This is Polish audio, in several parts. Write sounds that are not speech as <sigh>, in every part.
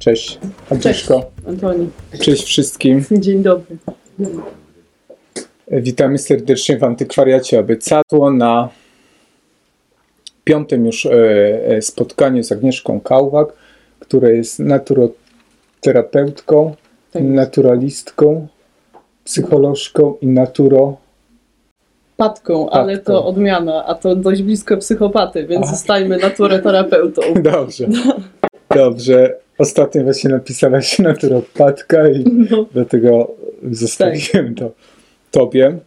Cześć Agnieszko. Antoni. Cześć wszystkim. Dzień dobry. Witamy serdecznie w Antykwariacie Abycadło na piątym już e, e, spotkaniu z Agnieszką Kałwak, która jest naturoterapeutką, Tak. naturalistką, psycholożką i naturo... Patką, ale to odmiana, a to dość blisko psychopaty, więc zostajmy naturoterapeutą. <laughs> Dobrze. Dobrze. Ostatnio właśnie napisałaś naturopatka i No. dlatego zostawiłem to tobie.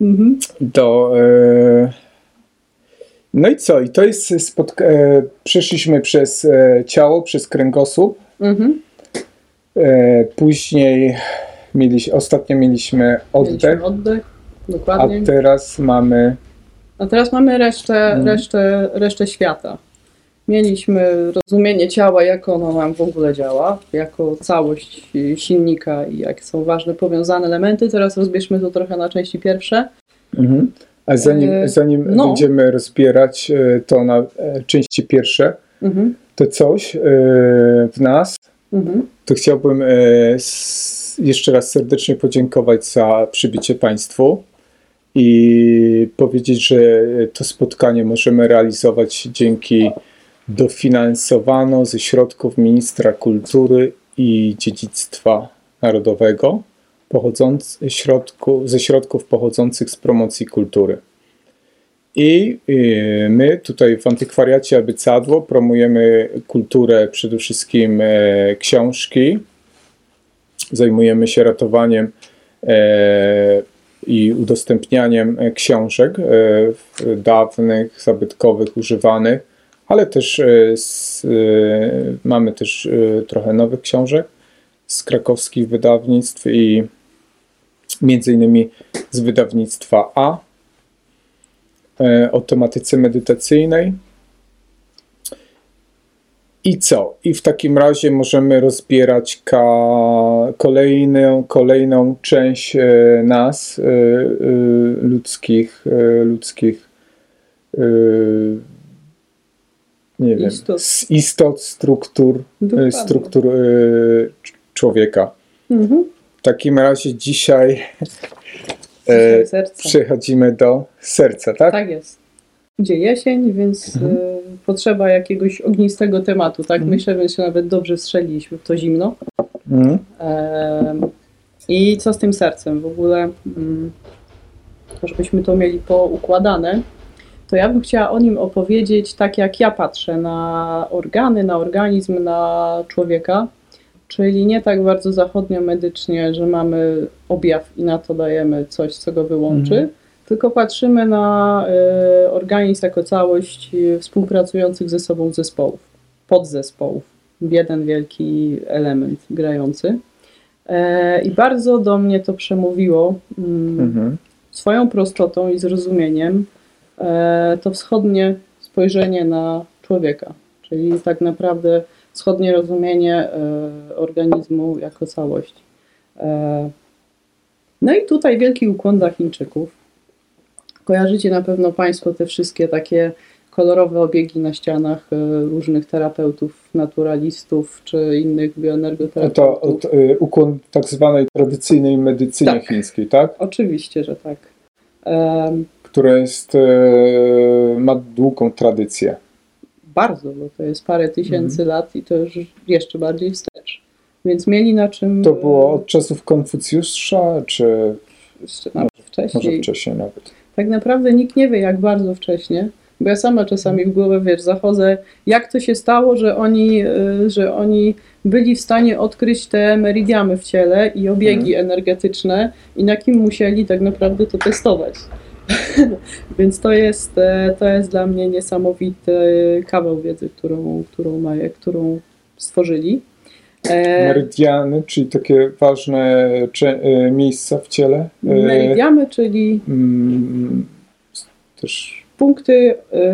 Mhm. Do, e, no i co? I to jest spotka- e, przeszliśmy przez e, ciało, przez kręgosłup. Mhm. E, później mieliś, ostatnio mieliśmy oddech, Mieliśmy oddech, a dokładnie. teraz mamy. A teraz mamy resztę, Mhm. resztę, resztę świata. Mieliśmy rozumienie ciała, jak ono nam w ogóle działa, jako całość silnika i jak są ważne powiązane elementy. Teraz rozbierzmy to trochę na części pierwsze. Mhm. A zanim, E, zanim no. będziemy rozbierać e, to na e, części pierwsze, Mhm. to coś w nas, Mhm. to chciałbym jeszcze raz serdecznie podziękować za przybycie Państwu i powiedzieć, że to spotkanie możemy realizować dzięki dofinansowano ze środków Ministra Kultury i Dziedzictwa Narodowego pochodząc, środku, ze środków pochodzących z promocji kultury. I y, my tutaj w Antykwariacie Abycadło promujemy kulturę, przede wszystkim e, książki. Zajmujemy się ratowaniem e, i udostępnianiem książek e, dawnych, zabytkowych, używanych, ale też e, z, e, mamy też e, trochę nowych książek z krakowskich wydawnictw i między innymi z wydawnictwa A e, o tematyce medytacyjnej. I co? I w takim razie możemy rozbierać ka kolejną, kolejną część e, nas, e, e, ludzkich, e, ludzkich e, nie wiem, Istot. z istot, struktur, e, Dokładnie. struktur e, cz- człowieka. Mhm. W takim razie dzisiaj e, przechodzimy do serca, tak? Tak jest. Idzie jesień, więc Mhm. y, potrzeba jakiegoś ognistego tematu, tak? Mhm. Myślę, że się nawet dobrze strzeliliśmy w to zimno. Mhm. Em, I co z tym sercem? W ogóle, mm, żebyśmy to mieli poukładane, to ja bym chciała o nim opowiedzieć tak, jak ja patrzę na organy, na organizm, na człowieka. Czyli nie tak bardzo zachodnio medycznie, że mamy objaw i na to dajemy coś, co go wyłączy, Mhm. tylko patrzymy na y, organizm jako całość współpracujących ze sobą zespołów, podzespołów, jeden wielki element grający. E, I bardzo do mnie to przemówiło mm, Mhm. swoją prostotą i zrozumieniem to wschodnie spojrzenie na człowieka, czyli tak naprawdę wschodnie rozumienie e, organizmu jako całość. E, No i tutaj wielki ukłon dla Chińczyków. Kojarzycie na pewno Państwo te wszystkie takie kolorowe obiegi na ścianach e, różnych terapeutów, naturalistów czy innych bioenergoterapeutów. to y, ukłon tak zwanej tradycyjnej medycynie Tak. chińskiej, tak? Oczywiście, że tak. Która jest, y, ma długą tradycję. Bardzo, bo to jest parę tysięcy Mhm. lat i to już jeszcze bardziej wstecz. Więc mieli na czym. To było od czasów Konfucjusza, czy e, jeszcze nawet może wcześniej. wcześniej nawet? Tak naprawdę nikt nie wie, jak bardzo wcześnie. Bo ja sama czasami w głowę wiesz, zachodzę, jak to się stało, że oni, y, że oni byli w stanie odkryć te meridiamy w ciele i obiegi energetyczne i na kim musieli tak naprawdę to testować. <laughs> Więc to jest, e, to jest dla mnie niesamowity kawał wiedzy, którą, którą, mają, którą stworzyli. E, Meridiany, czyli takie ważne y, miejsca w ciele. y, Meridiamy, czyli mm, też punkty, e,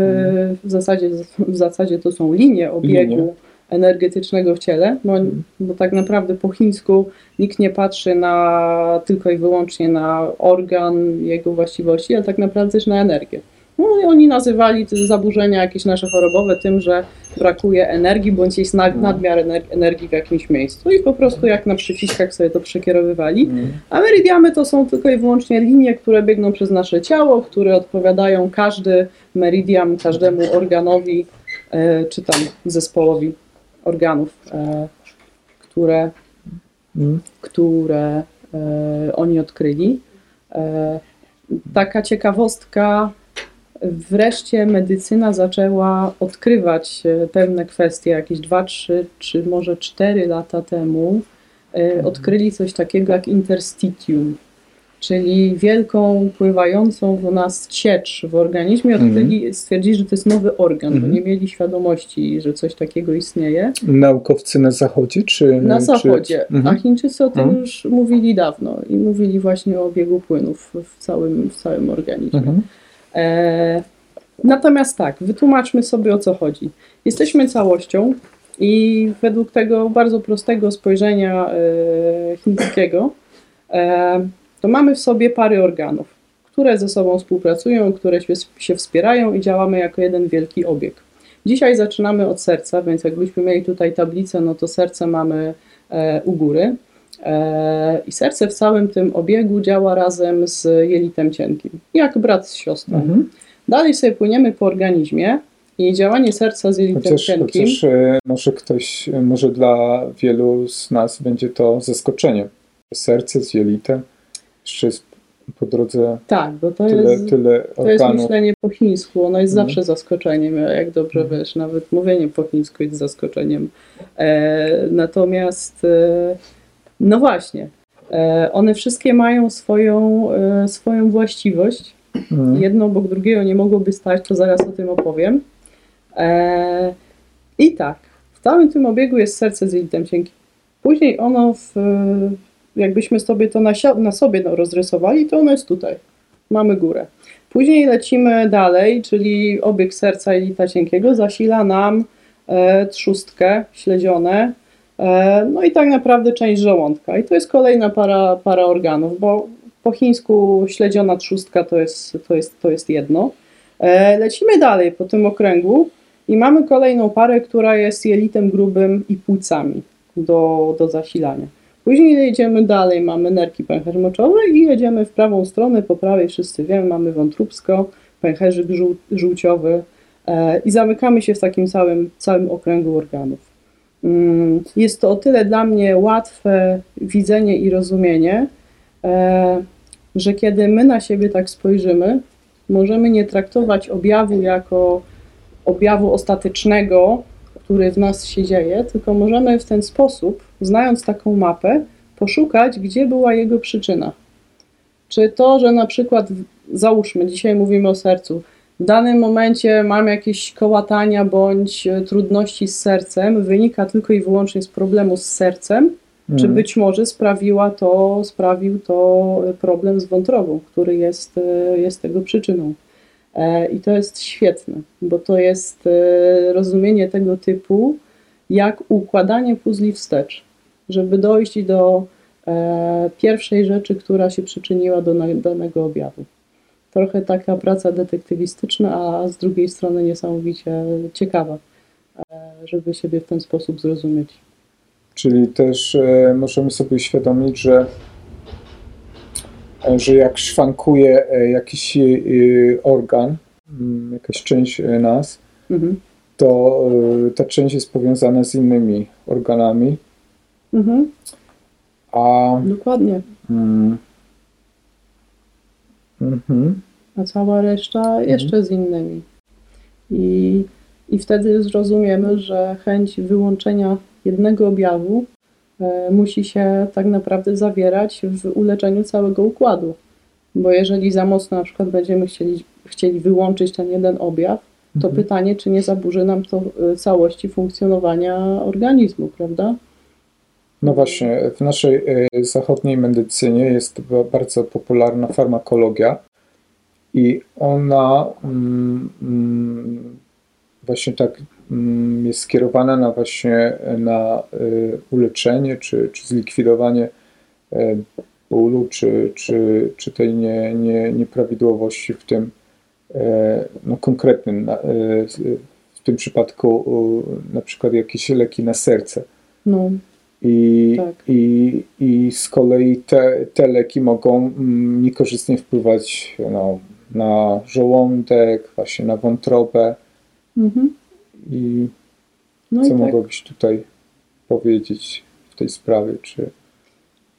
w zasadzie, w zasadzie to są linie obiegu Linie. Energetycznego w ciele, bo, bo tak naprawdę po chińsku nikt nie patrzy na tylko i wyłącznie na organ, jego właściwości, ale tak naprawdę też na energię. No i oni nazywali te zaburzenia jakieś nasze chorobowe tym, że brakuje energii bądź jest nad, nadmiar ener- energii w jakimś miejscu i po prostu jak na przyciskach sobie to przekierowywali. Mm. A meridiamy to są tylko i wyłącznie linie, które biegną przez nasze ciało, które odpowiadają każdy meridian, każdemu organowi e, czy tam zespołowi organów, e, które, Mm. które e, oni odkryli. E, taka ciekawostka, wreszcie medycyna zaczęła odkrywać pewne kwestie jakieś 2, 3 czy może 4 lata temu. E, Odkryli coś takiego jak interstitium, czyli wielką pływającą w nas ciecz w organizmie. Odkryli, stwierdzili, że to jest nowy organ, bo Mhm. nie mieli świadomości, że coś takiego istnieje. Naukowcy na zachodzie, czy Na czy- zachodzie, Mhm. a Chińczycy o tym Mhm. już mówili dawno i mówili właśnie o obiegu płynów w całym, w całym organizmie. Mhm. E, natomiast tak, wytłumaczmy sobie o co chodzi. Jesteśmy całością i według tego bardzo prostego spojrzenia e, chińskiego, e, to mamy w sobie pary organów, które ze sobą współpracują, które się, wspierają i działamy jako jeden wielki obieg. Dzisiaj zaczynamy od serca, więc jakbyśmy mieli tutaj tablicę, no to serce mamy e, u góry. E, I serce w całym tym obiegu działa razem z jelitem cienkim, jak brat z siostrą. Mhm. Dalej sobie płyniemy po organizmie i działanie serca z jelitem Chociaż, cienkim. chociaż e, może ktoś, może dla wielu z nas będzie to zaskoczenie. Serce z jelitem, jest po drodze Tak, bo to tyle, jest, tyle to jest myślenie po chińsku. Ono jest Mhm. zawsze zaskoczeniem, jak dobrze Mhm. wiesz, nawet mówienie po chińsku jest zaskoczeniem. E, natomiast, e, no właśnie, e, one wszystkie mają swoją, e, swoją właściwość. Mhm. jedno obok drugiego nie mogłoby stać, to zaraz o tym opowiem. Eee, I tak, w całym tym obiegu jest serce z jelitem cienkim. Później ono, w, jakbyśmy sobie to na, na sobie no, rozrysowali, to ono jest tutaj. Mamy górę. Później lecimy dalej, czyli obieg serca jelita cienkiego zasila nam e, trzustkę, śledzione, e, no i tak naprawdę część żołądka. I to jest kolejna para, para organów, bo po chińsku śledziona trzustka to jest, to jest, to jest jedno. E, lecimy dalej po tym okręgu i mamy kolejną parę, która jest jelitem grubym i płucami do, do zasilania. Później jedziemy dalej, mamy nerki pęcherz-moczowe i jedziemy w prawą stronę, po prawej wszyscy wiemy, mamy wątróbsko, pęcherzyk żół, żółciowy e, i zamykamy się w takim całym, całym okręgu organów. Mm, Jest to o tyle dla mnie łatwe widzenie i rozumienie, e, że kiedy my na siebie tak spojrzymy, możemy nie traktować objawu jako objawu ostatecznego, który w nas się dzieje, tylko możemy w ten sposób, znając taką mapę, poszukać, gdzie była jego przyczyna. Czy to, że na przykład, załóżmy, dzisiaj mówimy o sercu, w danym momencie mam jakieś kołatania bądź e, trudności z sercem, wynika tylko i wyłącznie z problemu z sercem, czy Mhm. być może sprawiła to, sprawił to problem z wątrobą, który jest, e, jest tego przyczyną. E, I to jest świetne, bo to jest e, rozumienie tego typu, jak układanie puzli wstecz, żeby dojść do e, pierwszej rzeczy, która się przyczyniła do danego objawu. Trochę taka praca detektywistyczna, a z drugiej strony niesamowicie ciekawa, e, żeby siebie w ten sposób zrozumieć. Czyli też e, możemy sobie uświadomić, że, że jak szwankuje jakiś organ, mm, jakaś część nas, Mhm. to ta część jest powiązana z innymi organami, Mhm. a Dokładnie. mm, mhm, a cała reszta jeszcze z innymi. I, I wtedy zrozumiemy, że chęć wyłączenia jednego objawu e, musi się tak naprawdę zawierać w uleczeniu całego układu. Bo jeżeli za mocno na przykład będziemy chcieli, chcieli wyłączyć ten jeden objaw, to Mhm. pytanie, czy nie zaburzy nam to e, całości funkcjonowania organizmu, prawda? No właśnie, w naszej e, zachodniej medycynie jest ba- bardzo popularna farmakologia i ona mm, mm, właśnie tak mm, jest skierowana na właśnie na e, uleczenie czy, czy zlikwidowanie e, bólu czy, czy, czy tej nie, nie, nieprawidłowości w tym, e, no, konkretnym, e, w tym przypadku e, na przykład jakieś leki na serce. No, I, Tak. i, i z kolei te, te leki mogą mm, niekorzystnie wpływać no, na żołądek, właśnie na wątrobę. mhm. I no co i tak. mogłabyś tutaj powiedzieć w tej sprawie? Czy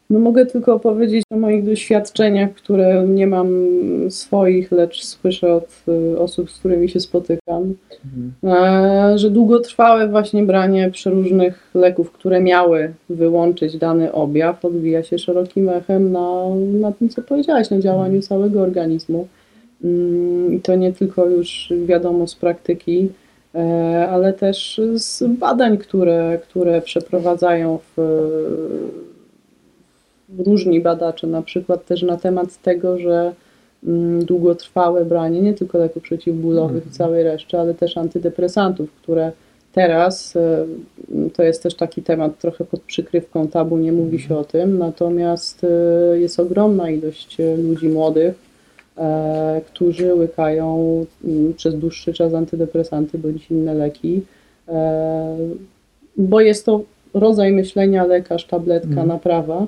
No mogę tylko opowiedzieć o moich doświadczeniach, które nie mam swoich, lecz słyszę od y, osób, z którymi się spotykam, e, że długotrwałe właśnie branie przeróżnych leków, które miały wyłączyć dany objaw, odbija się szerokim echem na, na tym, co powiedziałaś, na działaniu całego organizmu. Mm, I to nie tylko już wiadomo z praktyki, e, ale też z badań, które, które przeprowadzają w, różni badacze, na przykład też na temat tego, że mm, długotrwałe branie nie tylko leków przeciwbólowych i całej reszty, ale też antydepresantów, które teraz e, to jest też taki temat trochę pod przykrywką tabu, nie mówi się o tym, natomiast e, jest ogromna ilość e, ludzi młodych, którzy łykają mm, przez dłuższy czas antydepresanty bądź inne leki, bo jest to rodzaj myślenia lekarz, tabletka, Mhm. naprawa.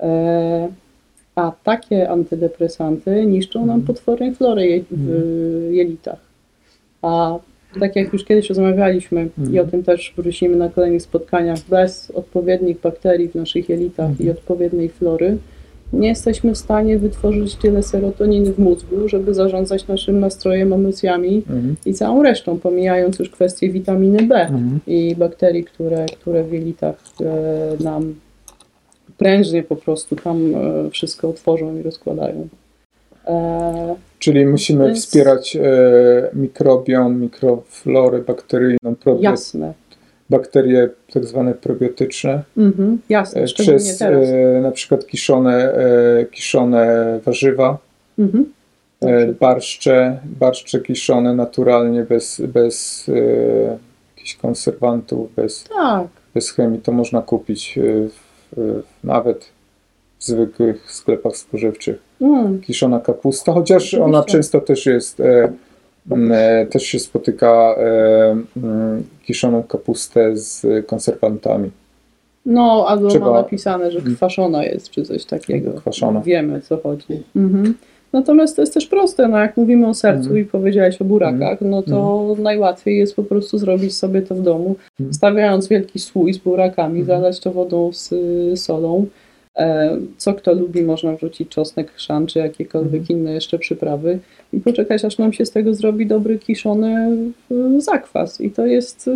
E, a takie antydepresanty niszczą nam potwornie florę w jelitach. A tak jak już kiedyś rozmawialiśmy i o tym też wrócimy na kolejnych spotkaniach, bez odpowiednich bakterii w naszych jelitach i odpowiedniej flory, nie jesteśmy w stanie wytworzyć tyle serotoniny w mózgu, żeby zarządzać naszym nastrojem, emocjami Mhm. i całą resztą, pomijając już kwestię witaminy B Mhm. i bakterii, które, które w jelitach e, nam prężnie po prostu tam e, wszystko otworzą i rozkładają. E, Czyli musimy Więc- wspierać e, mikrobiom, mikroflorę bakteryjną, probi- jasne, bakterie tak zwane probiotyczne mhm, jasne, przez e, na przykład kiszone, e, kiszone warzywa, Mhm. barszcze, barszcze kiszone naturalnie, bez, bez jakichś konserwantów, bez, Tak, bez chemii. To można kupić w, nawet w zwykłych sklepach spożywczych. mm, kiszona kapusta, chociaż Oczywiście. ona często też jest, e, e, też się spotyka e, m, kiszoną kapustę z konserwantami. no albo Trzeba- ma napisane, że kwaszona jest, czy coś takiego. Kwaszona. Wiemy, o co chodzi. Mhm. Natomiast to jest też proste, no jak mówimy o sercu Mhm. i powiedziałeś o burakach, no to najłatwiej jest po prostu zrobić sobie to w domu, Mhm. stawiając wielki słój z burakami, zalać to wodą z solą. E, Co kto lubi, można wrzucić czosnek, chrzan czy jakiekolwiek Mhm. inne jeszcze przyprawy i poczekać, aż nam się z tego zrobi dobry kiszony y, zakwas. I to jest y,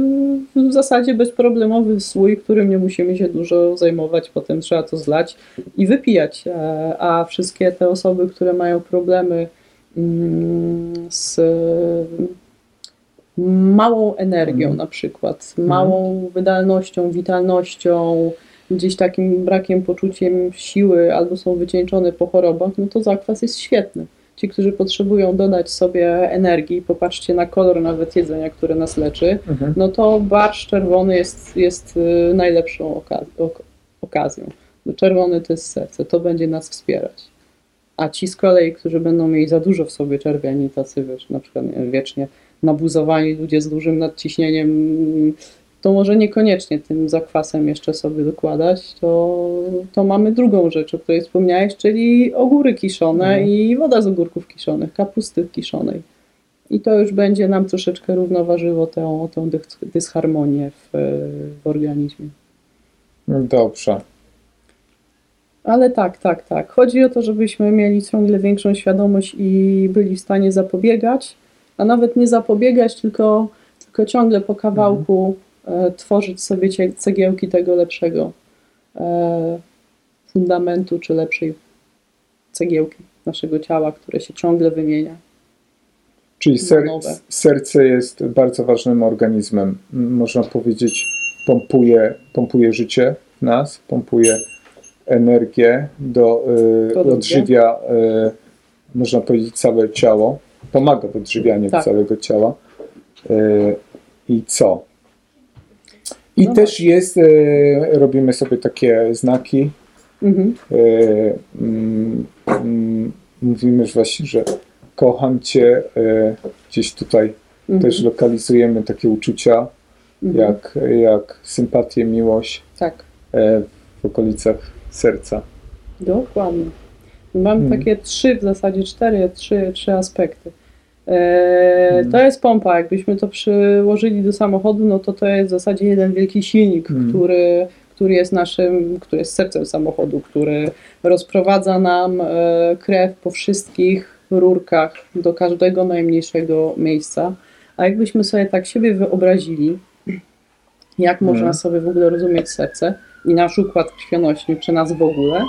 w zasadzie bezproblemowy słój, którym nie musimy się dużo zajmować, potem trzeba to zlać i wypijać. E, A wszystkie te osoby, które mają problemy mm, z małą energią Mhm. na przykład, małą wydolnością, witalnością, gdzieś takim brakiem poczuciem siły albo są wycieńczone po chorobach, no to zakwas jest świetny. Ci, którzy potrzebują dodać sobie energii, popatrzcie na kolor nawet jedzenia, które nas leczy, Mhm. no to barszcz czerwony jest, jest y, najlepszą oka- ok- okazją. Bo czerwony to jest serce, to będzie nas wspierać. A ci z kolei, którzy będą mieli za dużo w sobie czerwieni, tacy wiesz, na przykład wiem, wiecznie nabuzowani ludzie z dużym nadciśnieniem, to może niekoniecznie tym zakwasem jeszcze sobie dokładać, to, to mamy drugą rzecz, o której wspomniałeś, czyli ogóry kiszone Mhm. i woda z ogórków kiszonych, kapusty kiszonej. I to już będzie nam troszeczkę równoważyło tę, tę dys- dysharmonię w, w organizmie. Dobrze. Ale tak, tak, tak. Chodzi o to, żebyśmy mieli ciągle większą świadomość i byli w stanie zapobiegać, a nawet nie zapobiegać, tylko, tylko ciągle po kawałku e, tworzyć sobie cegiełki tego lepszego e, fundamentu, czy lepszej cegiełki naszego ciała, które się ciągle wymienia. Czyli serce jest bardzo ważnym organizmem. Można powiedzieć, pompuje, pompuje życie w nas, pompuje energię, do, y, odżywia, y, można powiedzieć, całe ciało. Pomaga w odżywianiu Tak. całego ciała. Y, I co? I No też jest, y, robimy sobie takie znaki, Mhm. E, mm, mm, mówimy że właśnie, że kocham cię, e, gdzieś tutaj Mhm. też lokalizujemy takie uczucia, Mhm. jak, jak sympatię, miłość Tak, e, w okolicach serca. dokładnie. Mam Mhm. takie trzy, w zasadzie cztery, trzy, trzy aspekty. Mhm. To jest pompa. Jakbyśmy to przyłożyli do samochodu, no to to jest w zasadzie jeden wielki silnik, Mhm. który, który jest naszym, który jest sercem samochodu, który rozprowadza nam e, krew po wszystkich rurkach do każdego najmniejszego miejsca. A jakbyśmy sobie tak siebie wyobrazili, jak Mhm. można sobie w ogóle rozumieć serce i nasz układ krwionośny, czy nas w ogóle,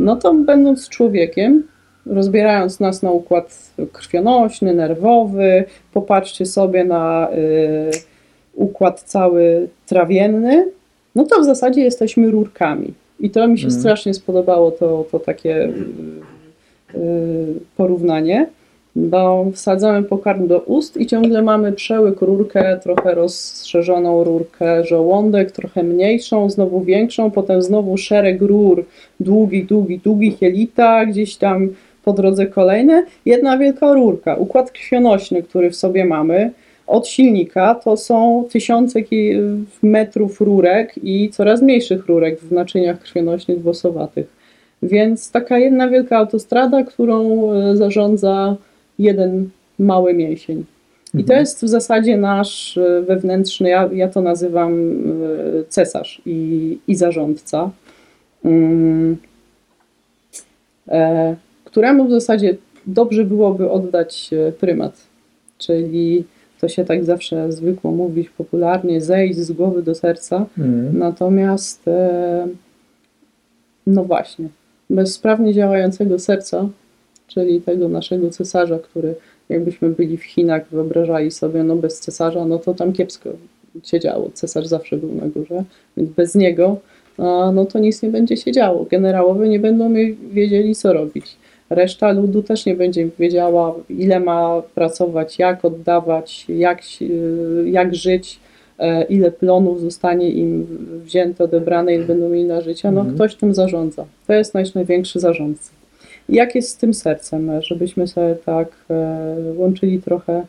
no to będąc człowiekiem, rozbierając nas na układ krwionośny, nerwowy, popatrzcie sobie na y, układ cały trawienny, no to w zasadzie jesteśmy rurkami. I to mi się Mhm. strasznie spodobało, to, to takie y, y, porównanie, bo wsadzamy pokarm do ust i ciągle mamy przełyk, rurkę, trochę rozszerzoną rurkę, żołądek, trochę mniejszą, znowu większą, potem znowu szereg rur, długi, długi, długi, jelita, gdzieś tam po drodze kolejne, jedna wielka rurka. Układ krwionośny, który w sobie mamy, od silnika to są tysiące metrów rurek i coraz mniejszych rurek w naczyniach krwionośnych włosowatych. Więc taka jedna wielka autostrada, którą e, zarządza jeden mały mięsień. I to Mhm. jest w zasadzie nasz e, wewnętrzny, ja, ja to nazywam e, cesarz i, i zarządca, mm, e, któremu w zasadzie dobrze byłoby oddać e, prymat. Czyli to się tak zawsze zwykło mówić popularnie, zejść z głowy do serca. Mhm. Natomiast, e, no właśnie, bez sprawnie działającego serca, czyli tego naszego cesarza, który jakbyśmy byli w Chinach, wyobrażali sobie, no bez cesarza, no to tam kiepsko się działo. Cesarz zawsze był na górze, więc bez niego, no to nic nie będzie się działo. Generałowie nie będą wiedzieli, co robić. Reszta ludu też nie będzie wiedziała, ile ma pracować, jak oddawać, jak, jak żyć, e, ile plonów zostanie im wzięte, odebrane, ile będą mieli na życie. No Mhm. ktoś tym zarządza. To jest nasz największy zarządca. I Jak jest z tym sercem, żebyśmy sobie tak e, łączyli trochę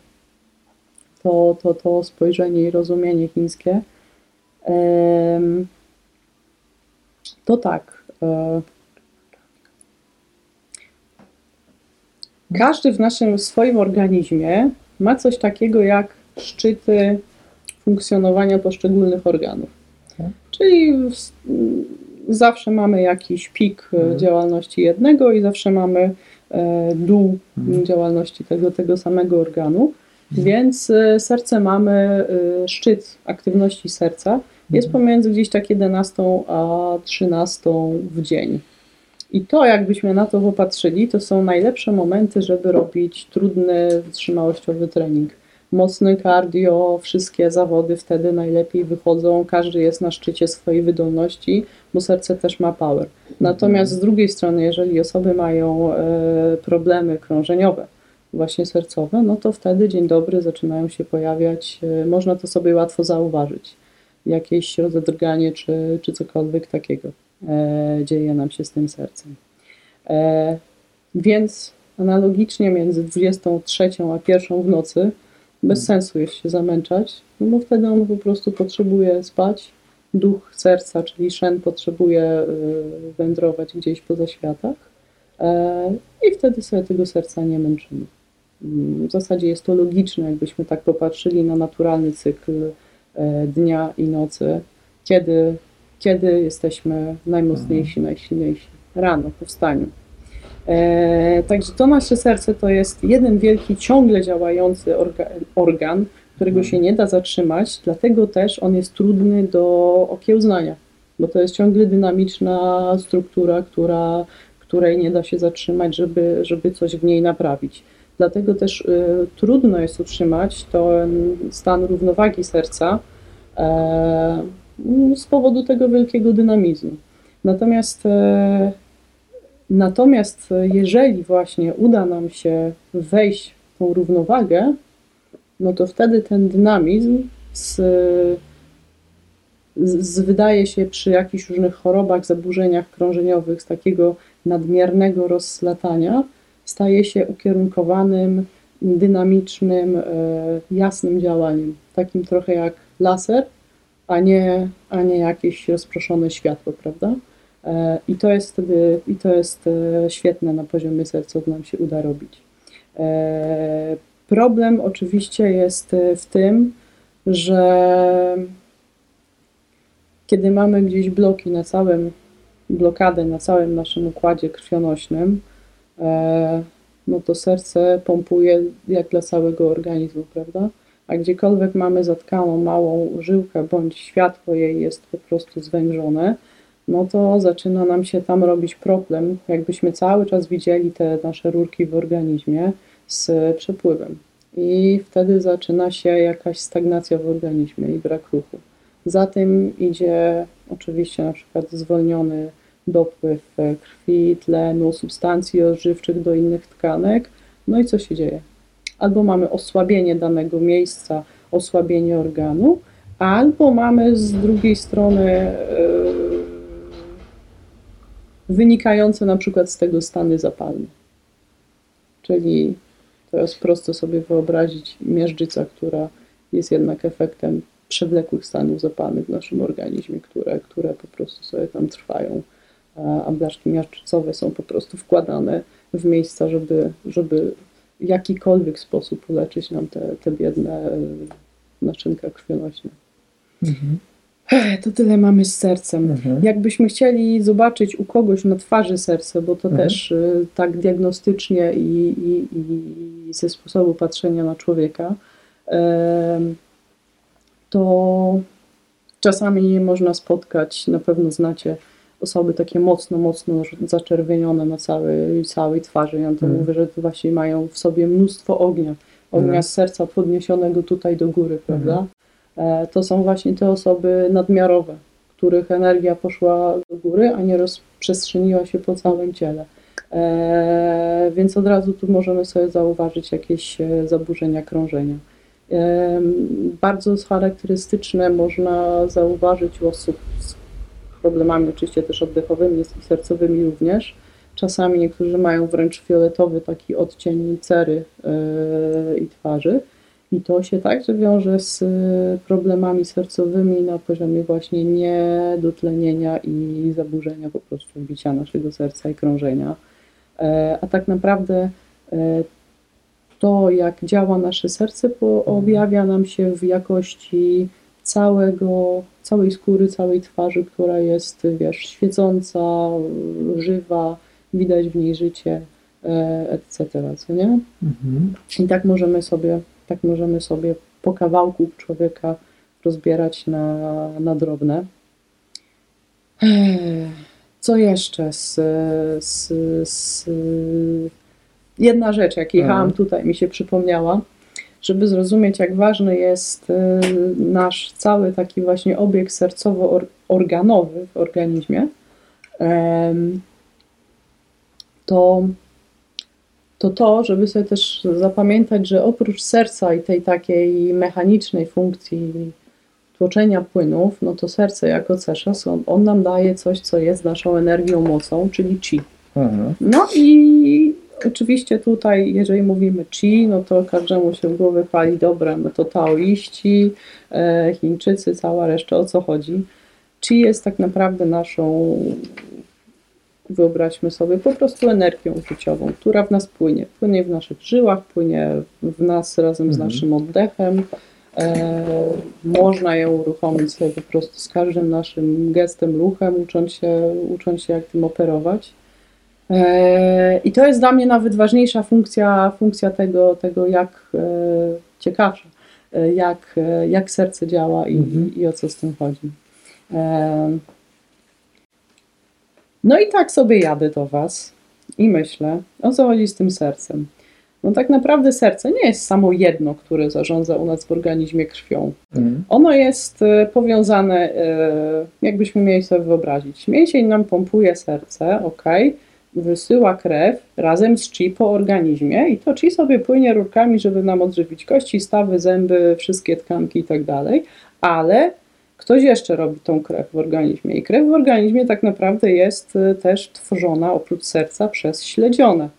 to, to, to spojrzenie i rozumienie chińskie. To tak. Każdy w naszym swoim organizmie ma coś takiego jak szczyty funkcjonowania poszczególnych organów. Tak. Czyli w- zawsze mamy jakiś pik e, Mhm. działalności jednego i zawsze mamy e, dół Mhm. działalności tego, tego samego organu. Mhm. Więc e, serce mamy, e, szczyt aktywności serca jest Mhm. pomiędzy gdzieś tak 11 a 13 w dzień. I to, jakbyśmy na to popatrzyli, to są najlepsze momenty, żeby robić trudny, wytrzymałościowy trening. Mocny cardio, wszystkie zawody wtedy najlepiej wychodzą, każdy jest na szczycie swojej wydolności, bo serce też ma power. Natomiast z drugiej strony, jeżeli osoby mają e, problemy krążeniowe, właśnie sercowe, no to wtedy dzień dobry zaczynają się pojawiać, e, można to sobie łatwo zauważyć, jakieś rozedrganie czy, czy cokolwiek takiego dzieje nam się z tym sercem. E, więc analogicznie między 23 a 1 w nocy bez sensu jest się zamęczać, no bo wtedy on po prostu potrzebuje spać, duch serca, czyli szen potrzebuje e, wędrować gdzieś poza światach e, i wtedy sobie tego serca nie męczymy. Mm, W zasadzie jest to logiczne, jakbyśmy tak popatrzyli na naturalny cykl e, dnia i nocy, kiedy, kiedy jesteśmy najmocniejsi, najsilniejsi. Rano, po wstaniu. E, także to nasze serce to jest jeden wielki, ciągle działający orga, organ, którego się nie da zatrzymać, dlatego też on jest trudny do okiełznania, bo to jest ciągle dynamiczna struktura, która, której nie da się zatrzymać, żeby, żeby coś w niej naprawić. Dlatego też y, trudno jest utrzymać ten stan równowagi serca e, z powodu tego wielkiego dynamizmu. Natomiast, e, natomiast jeżeli właśnie uda nam się wejść w tą równowagę, no to wtedy ten dynamizm z, z, z wydaje się przy jakichś różnych chorobach, zaburzeniach krążeniowych, z takiego nadmiernego rozlatania, staje się ukierunkowanym, dynamicznym, e, jasnym działaniem. Takim trochę jak laser, a nie, a nie jakieś rozproszone światło, prawda? E, I to jest wtedy, i to jest e, świetne na poziomie serca, co nam się uda robić. Problem oczywiście jest w tym, że kiedy mamy gdzieś bloki na całym, blokadę na całym naszym układzie krwionośnym, no to serce pompuje jak dla całego organizmu, prawda? A gdziekolwiek mamy zatkaną małą żyłkę bądź światło jej jest po prostu zwężone, no to zaczyna nam się tam robić problem, jakbyśmy cały czas widzieli te nasze rurki w organizmie z przepływem. I wtedy zaczyna się jakaś stagnacja w organizmie i brak ruchu. Za tym idzie oczywiście na przykład zwolniony dopływ krwi, tlenu, substancji odżywczych do innych tkanek. No i co się dzieje? Albo mamy osłabienie danego miejsca, osłabienie organu, albo mamy z drugiej strony yy, wynikające na przykład z tego stany zapalne. Czyli teraz prosto sobie wyobrazić miażdżyca, która jest jednak efektem przewlekłych stanów zapalnych w naszym organizmie, które, które po prostu sobie tam trwają a blaszki miażdżycowe są po prostu wkładane w miejsca, żeby, żeby jakikolwiek sposób uleczyć nam te, te biedne e, naczynka krwionośne. Mhm. To tyle mamy z sercem. Mhm. Jakbyśmy chcieli zobaczyć u kogoś na twarzy serce, bo to mhm. też y, tak diagnostycznie i, i, i, ze sposobu patrzenia na człowieka, y, to czasami można spotkać, na pewno znacie osoby takie mocno, mocno zaczerwienione na całej, całej twarzy. Ja to mm. mówię, że właśnie mają w sobie mnóstwo ognia. Ognia mm. z serca podniesionego tutaj do góry, prawda? Mm. To są właśnie te osoby nadmiarowe, których energia poszła do góry, a nie rozprzestrzeniła się po całym ciele. E, więc od razu tu możemy sobie zauważyć jakieś e, zaburzenia krążenia. E, bardzo charakterystyczne można zauważyć u osób z problemami oczywiście też oddechowymi i sercowymi również. Czasami niektórzy mają wręcz fioletowy taki odcień cery yy, i twarzy. I to się także wiąże z e, problemami sercowymi na poziomie właśnie niedotlenienia i zaburzenia po prostu bicia naszego serca i krążenia. E, a tak naprawdę to, jak działa nasze serce, objawia nam się w jakości całego, całej skóry, całej twarzy, która jest, wiesz, świecąca, żywa, widać w niej życie, e, etc., co nie? Mhm. I tak możemy sobie, tak możemy sobie po kawałku człowieka rozbierać na, na drobne. Co jeszcze z, z, z... Jedna rzecz, jak jechałam mhm. tutaj, mi się przypomniała żeby zrozumieć, jak ważny jest y, nasz cały taki właśnie obieg sercowo-organowy w organizmie, to, to to, żeby sobie też zapamiętać, że oprócz serca i tej takiej mechanicznej funkcji tłoczenia płynów, no to serce jako ceszas, on, on nam daje coś, co jest naszą energią, mocą, czyli chi. Mhm. No i Oczywiście tutaj, jeżeli mówimy chi, no to każdemu się w głowie pali, dobra, no to taoiści, e, Chińczycy, cała reszta, o co chodzi. Chi jest tak naprawdę naszą, wyobraźmy sobie, po prostu energią życiową, która w nas płynie. Płynie w naszych żyłach, płynie w nas razem z mhm. naszym oddechem. E, można ją uruchomić sobie po prostu z każdym naszym gestem, ruchem, ucząc się, ucząc się jak tym operować. E, I to jest dla mnie nawet ważniejsza funkcja, funkcja tego, tego jak e, ciekawsza, e, jak, jak serce działa i, mhm. i o co z tym chodzi. No i tak sobie jadę do Was i myślę, o co chodzi z tym sercem. No tak naprawdę serce nie jest samo jedno, które zarządza u nas w organizmie krwią. Mhm. Ono jest powiązane, jakbyśmy mieli sobie wyobrazić. Mięsień nam pompuje serce, ok, wysyła krew razem z chi po organizmie i to chi sobie płynie rurkami, żeby nam odżywić kości, stawy, zęby, wszystkie tkanki i tak dalej, ale ktoś jeszcze robi tą krew w organizmie i krew w organizmie tak naprawdę jest y, też tworzona oprócz serca przez śledzione.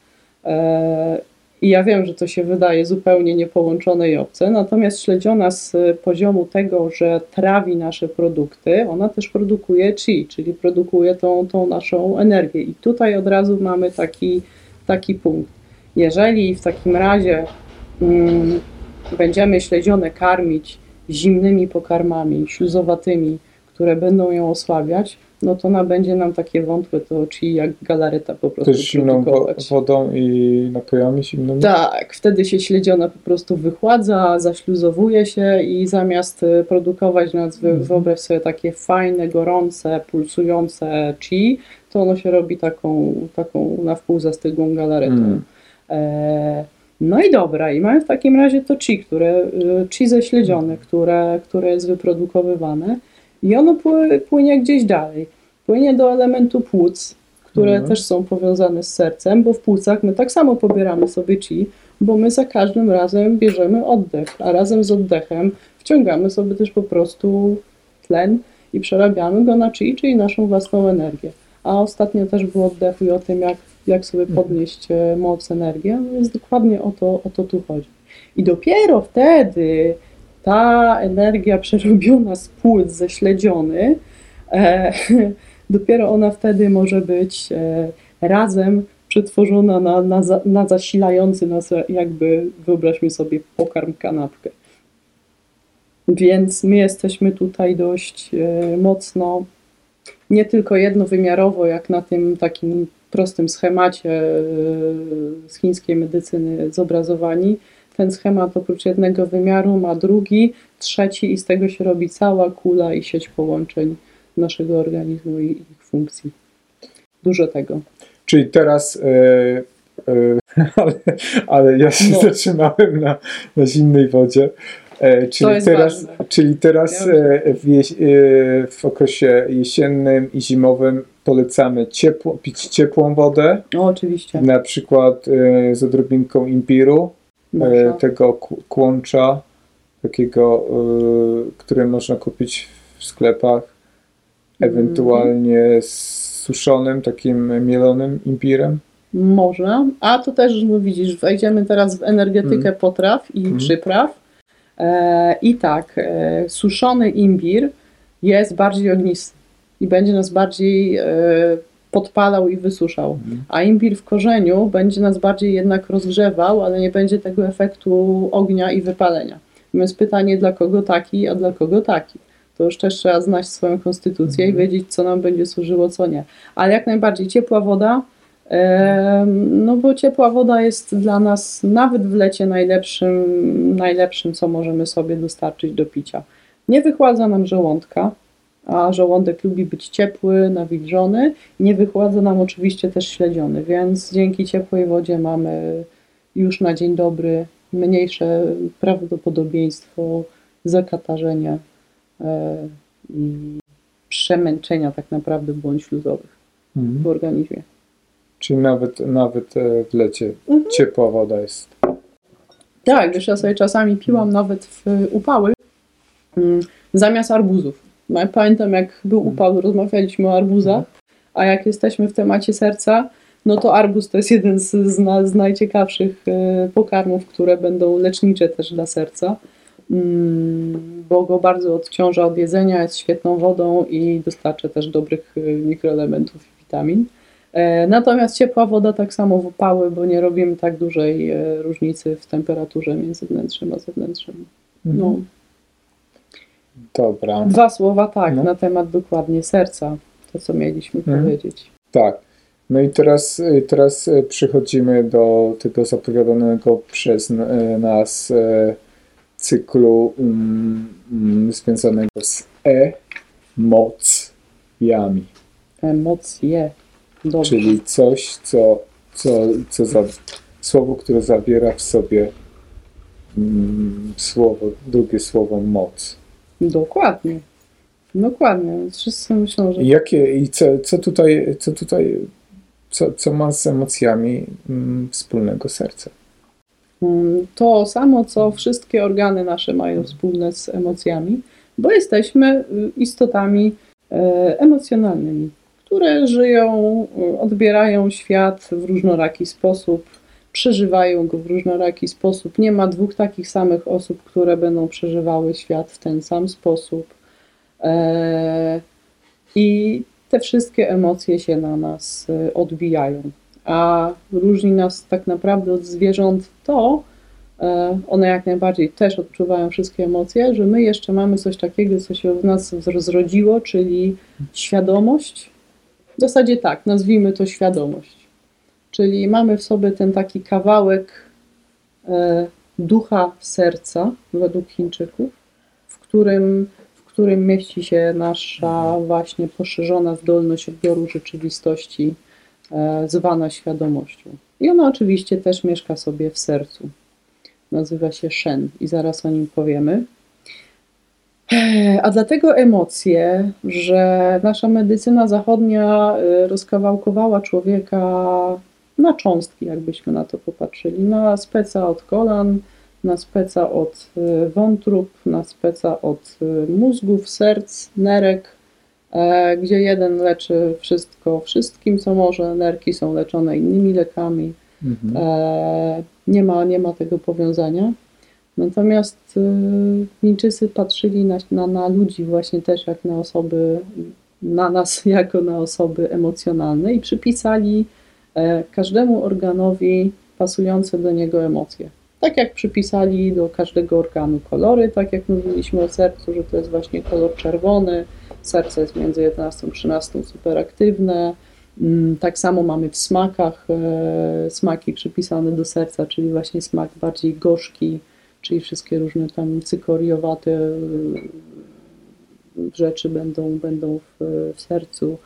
I ja wiem, że to się wydaje zupełnie niepołączone i obce, natomiast śledziona z poziomu tego, że trawi nasze produkty, ona też produkuje chi, czyli produkuje tą, tą naszą energię. I tutaj od razu mamy taki, taki punkt. Jeżeli w takim razie mm, będziemy śledzione karmić zimnymi pokarmami, śluzowatymi, które będą ją osłabiać, no to ona będzie nam takie wątłe to chi jak galareta po prostu Też zimną wo- wodą i napojami zimnymi? Tak, wtedy się śledziona po prostu wychładza, zaśluzowuje się i zamiast y, produkować wy- Mhm. wyobraź sobie takie fajne, gorące, pulsujące chi, to ono się robi taką, taką na wpół zastygłą galaretą. Mm. E, no i dobra, i mamy w takim razie to chi, które, y, chi ześledzione, które, które jest wyprodukowywane i ono pły- płynie gdzieś dalej. Płynie do elementu płuc, które Mhm. też są powiązane z sercem, bo w płucach my tak samo pobieramy sobie chi, bo my za każdym razem bierzemy oddech, a razem z oddechem wciągamy sobie też po prostu tlen i przerabiamy go na chi, czyli naszą własną energię. A ostatnio też było oddechu i o tym, jak, jak sobie Mhm. podnieść e, moc, energię, no więc dokładnie o to, o to tu chodzi. I dopiero wtedy ta energia przerobiona z płuc ze śledziony, e, <laughs> dopiero ona wtedy może być e, razem przetworzona na, na, na zasilający nas jakby, wyobraźmy sobie, pokarm kanapkę. Więc my jesteśmy tutaj dość e, mocno, nie tylko jednowymiarowo, jak na tym takim prostym schemacie e, z chińskiej medycyny zobrazowani. Ten schemat oprócz jednego wymiaru ma drugi, trzeci i z tego się robi cała kula i sieć połączeń naszego organizmu i ich funkcji. Dużo tego. Czyli teraz, e, e, <laughs> ale, ale ja się No. zatrzymałem na, na zimnej wodzie. E, czyli, teraz, ważne. czyli teraz e, w, jeś, e, w okresie jesiennym i zimowym polecamy ciepło, pić ciepłą wodę, No, oczywiście. na przykład z odrobinką imbiru, e, tego kłącza, takiego, e, które można kupić w sklepach, ewentualnie z suszonym, takim mielonym imbirem. Można, a to też, no widzisz, wejdziemy teraz w energetykę Mm. potraw i Mm. przypraw. E, I tak, e, suszony imbir jest bardziej ognisty i będzie nas bardziej e, podpalał i wysuszał. Mhm. A imbir w korzeniu będzie nas bardziej jednak rozgrzewał, ale nie będzie tego efektu ognia i wypalenia. Więc pytanie, dla kogo taki, a dla kogo taki. To już też trzeba znać swoją konstytucję i Mhm. wiedzieć, co nam będzie służyło, co nie. Ale jak najbardziej ciepła woda, no bo ciepła woda jest dla nas nawet w lecie najlepszym, najlepszym, co możemy sobie dostarczyć do picia. Nie wychładza nam żołądka, a żołądek lubi być ciepły, nawilżony. Nie wychładza nam oczywiście też śledziony, więc dzięki ciepłej wodzie mamy już na dzień dobry mniejsze prawdopodobieństwo zakatarzenia e, i przemęczenia tak naprawdę błąd śluzowych w organizmie. Czyli nawet, nawet e, w lecie Mhm. ciepła woda jest. Tak, wiesz, ja sobie czasami piłam nawet w upały mm, zamiast arbuzów. No, Pamiętam, jak był upał, rozmawialiśmy o arbuzach, a jak jesteśmy w temacie serca, no to arbuz to jest jeden z, z, z najciekawszych e, pokarmów, które będą lecznicze też dla serca, mm, bo go bardzo odciąża od jedzenia, jest świetną wodą i dostarcza też dobrych e, mikroelementów i witamin. E, Natomiast ciepła woda tak samo w upały, bo nie robimy tak dużej różnicy w temperaturze między wnętrzem a zewnętrzem. No, Dobra. dwa słowa tak No. na temat dokładnie serca, to co mieliśmy Mhm. powiedzieć. Tak. No i teraz, e, teraz e, przechodzimy do tego zapowiadanego przez e, nas cyklu mm, związanego z emocjami. Emocje. Dobrze. Czyli coś, co, co, co za, słowo, które zawiera w sobie mm, słowo, drugie słowo moc. Dokładnie. Dokładnie. Wszyscy myślą, że Jakie, i co, co tutaj, co tutaj, co, co ma z emocjami mm, wspólnego serce? Mm, to samo, co wszystkie organy nasze mają wspólne z emocjami, bo jesteśmy y, istotami e, emocjonalnymi, które żyją, y, odbierają świat w różnoraki sposób. Przeżywają go w różnoraki sposób. Nie ma dwóch takich samych osób, które będą przeżywały świat w ten sam sposób. E, I te wszystkie emocje się na nas e, odbijają. A różni nas tak naprawdę od zwierząt to, e, one jak najbardziej też odczuwają wszystkie emocje, że my jeszcze mamy coś takiego, co się w nas rozrodziło, czyli świadomość. W zasadzie tak, nazwijmy to świadomość. Czyli mamy w sobie ten taki kawałek e, ducha serca, według Chińczyków, w którym, w którym mieści się nasza właśnie poszerzona zdolność odbioru rzeczywistości, e, zwana świadomością. I ona oczywiście też mieszka sobie w sercu. Nazywa się Shen i zaraz o nim powiemy. E, A dlatego emocje, że nasza medycyna zachodnia rozkawałkowała człowieka na cząstki, jakbyśmy na to popatrzyli. Na speca od kolan, na speca od e, wątrób, na speca od e, mózgów, serc, nerek, e, gdzie jeden leczy wszystko wszystkim, co może, nerki są leczone innymi lekami. Mhm. Nie, ma, nie ma tego powiązania. Natomiast Chińczycy patrzyli na, na, na ludzi właśnie też jak na osoby, na nas <laughs> jako na osoby emocjonalne i przypisali każdemu organowi pasujące do niego emocje. Tak jak przypisali do każdego organu kolory, tak jak mówiliśmy o sercu, że to jest właśnie kolor czerwony, serce jest między 11 a 13 superaktywne, Mm, Tak samo mamy w smakach e, smaki przypisane do serca, czyli właśnie smak bardziej gorzki, czyli wszystkie różne tam cykoriowate e, rzeczy będą, będą w, w sercu.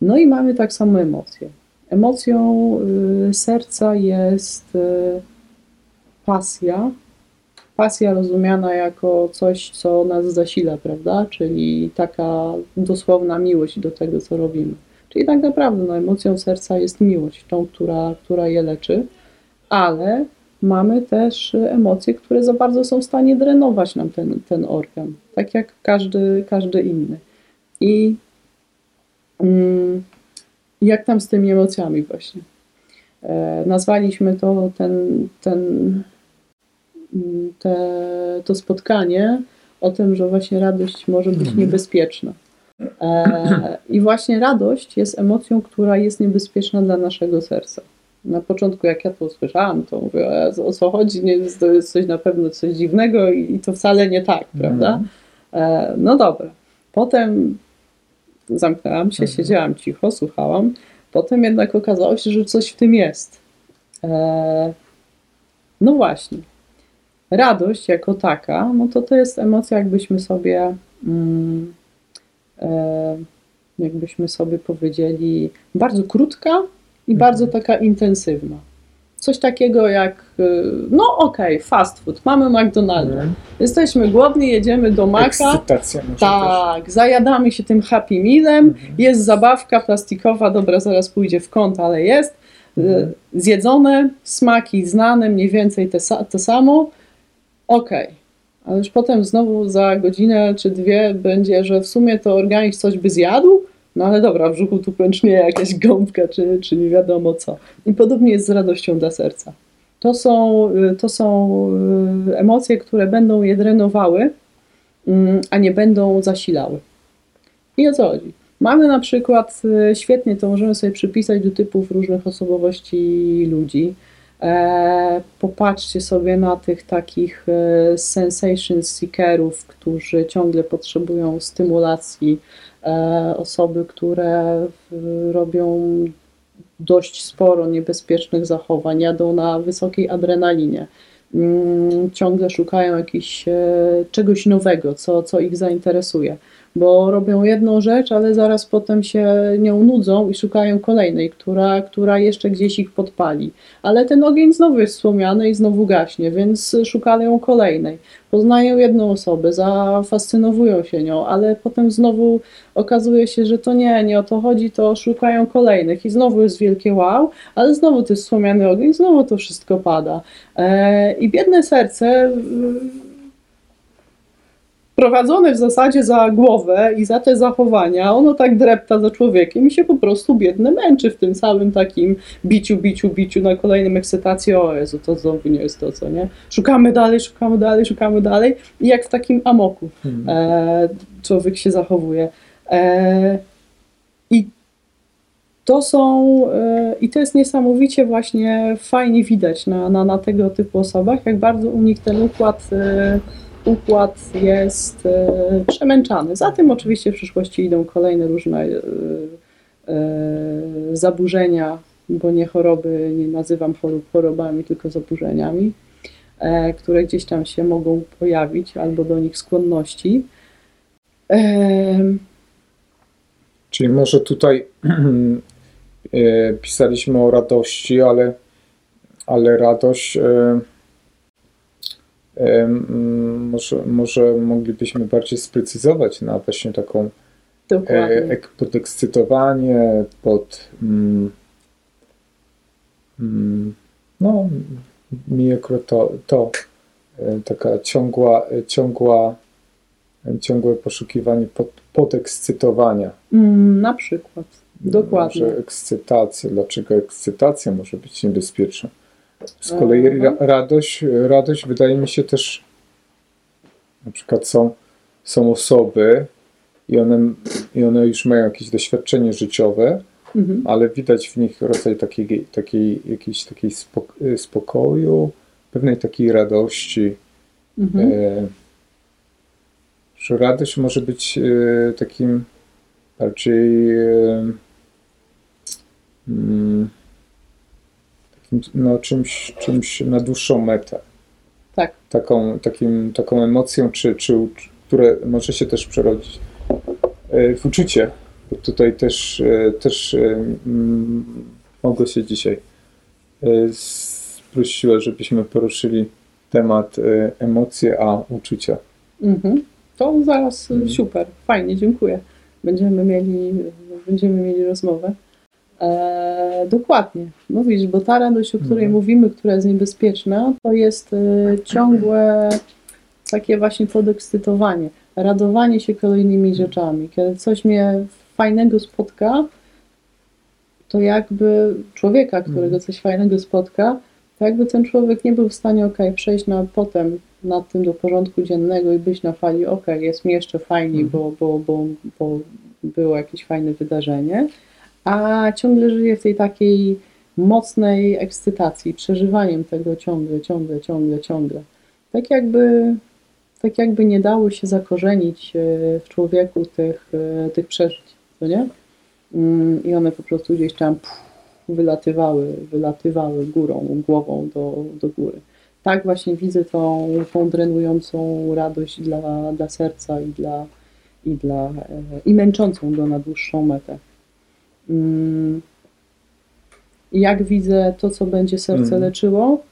No i mamy tak samo emocje. Emocją y, serca jest y, pasja. Pasja rozumiana jako coś, co nas zasila, prawda? Czyli taka dosłowna miłość do tego, co robimy. Czyli tak naprawdę no, emocją serca jest miłość, tą, która, która je leczy, ale mamy też emocje, które za bardzo są w stanie drenować nam ten, ten organ, tak jak każdy, każdy inny. I jak tam z tymi emocjami właśnie? E, nazwaliśmy to ten, ten, mm, te, to spotkanie o tym, że właśnie radość może być niebezpieczna. E, I właśnie radość jest emocją, która jest niebezpieczna dla naszego serca. Na początku, jak ja to usłyszałam, to mówię, o co chodzi, nie, to jest coś na pewno coś dziwnego i, to wcale nie tak, prawda? E, no dobra. Potem zamknęłam się, Mhm. siedziałam cicho, słuchałam. Potem jednak okazało się, że coś w tym jest. E, no właśnie. Radość jako taka, no to to jest emocja, jakbyśmy sobie, mm, e, jakbyśmy sobie powiedzieli, bardzo krótka i Mhm. bardzo taka intensywna. Coś takiego jak, y, no okej, fast food, mamy McDonalda. Mhm. Jesteśmy głodni, jedziemy do może Tak, zajadamy się tym Happy Mealem, Mhm. jest zabawka plastikowa, dobra, zaraz pójdzie w kąt, ale jest. Y, Zjedzone, smaki znane, mniej więcej te, to samo. Okej. Ale już potem znowu za godzinę czy dwie będzie, że w sumie to organizm coś by zjadł, no ale dobra, w brzuchu tu pęcznieje jakaś gąbka, czy, czy nie wiadomo co. I podobnie jest z radością dla serca. To są, y, to są y, emocje, które będą je drenowały, mm, a nie będą zasilały. I o co chodzi? Mamy na przykład, y, świetnie to możemy sobie przypisać do typów różnych osobowości ludzi. E, popatrzcie sobie na tych takich e, sensation seekerów, którzy ciągle potrzebują stymulacji, e, osoby, które robią dość sporo niebezpiecznych zachowań, jadą na wysokiej adrenalinie, mm, ciągle szukają jakiś, e, czegoś nowego, co, co ich zainteresuje, bo robią jedną rzecz, ale zaraz potem się nią nudzą i szukają kolejnej, która, która jeszcze gdzieś ich podpali. Ale ten ogień znowu jest wspomniany i znowu gaśnie, więc szukają kolejnej. Poznają jedną osobę, zafascynowują się nią, ale potem znowu okazuje się, że to nie, nie o to chodzi, to szukają kolejnych i znowu jest wielkie wow, ale znowu to jest ogień, znowu to wszystko pada. E, I biedne serce y, sprowadzone w zasadzie za głowę i za te zachowania, ono tak drepta za człowiekiem i się po prostu biedne męczy w tym całym takim biciu, biciu, biciu na kolejnym ekscytacji. O Jezu, to znowu nie jest to, co nie? Szukamy dalej, szukamy dalej, szukamy dalej i jak w takim amoku Mhm. e, człowiek się zachowuje. E, I to są, e, i to jest niesamowicie właśnie fajnie widać na, na, na tego typu osobach, jak bardzo u nich ten układ, e, układ jest e, przemęczany. Za tym oczywiście w przyszłości idą kolejne różne e, e, zaburzenia, bo nie choroby, nie nazywam chorób chorobami, tylko zaburzeniami, które gdzieś tam się mogą pojawić, albo do nich skłonności. Czyli może tutaj <clears throat> pisaliśmy o radości, ale, ale radość może, może moglibyśmy bardziej sprecyzować na właśnie taką e, Dokładnie. ek, podekscytowanie, pod mm, mm, no mi akurat to, to e, taka ciągła, e, ciągła ciągłe poszukiwanie pod, podekscytowania. Mm, na przykład. Dokładnie. Może ekscytacja. Dlaczego ekscytacja może być niebezpieczna? Z kolei ra, Mhm. radość, radość wydaje mi się też, na przykład są, są osoby i one, i one już mają jakieś doświadczenie życiowe, Mhm. ale widać w nich rodzaj takiej, takiej, jakiejś takiej spok- spokoju, pewnej takiej radości. Mhm. E, że radość może być e, takim bardziej e, mm, no, czymś, czymś na dłuższą metę. Tak. Taką, takim, taką emocją, czy, czy, które może się też przerodzić e, w uczucie. Bo tutaj też, e, też e, mm, mogło się dzisiaj sprosiła, żebyśmy poruszyli temat emocje, a uczucia. Mhm. To zaraz Mhm. super, fajnie, dziękuję. Będziemy mieli, będziemy mieli rozmowę. E, dokładnie. Mówisz, bo ta radość, o której Mhm. mówimy, która jest niebezpieczna, to jest y, ciągłe takie właśnie podekscytowanie, radowanie się kolejnymi rzeczami. Kiedy coś mnie fajnego spotka, to jakby człowieka, którego Mhm. coś fajnego spotka, to jakby ten człowiek nie był w stanie, ok, przejść na potem nad tym do porządku dziennego i być na fali, ok, jest mi jeszcze fajniej, Mhm. bo, bo, bo, bo było jakieś fajne wydarzenie, a ciągle żyje w tej takiej mocnej ekscytacji, przeżywaniem tego ciągle, ciągle, ciągle, ciągle. Tak jakby, tak jakby nie dało się zakorzenić e, w człowieku tych, e, tych przeżyć, co nie? Mm, I one po prostu gdzieś tam wylatywały, wylatywały górą, głową do, do góry. Tak właśnie widzę tą, tą drenującą radość dla, dla serca i dla, i dla e, i męczącą go na dłuższą metę. Mm. Jak widzę to, co będzie serce Mhm. leczyło,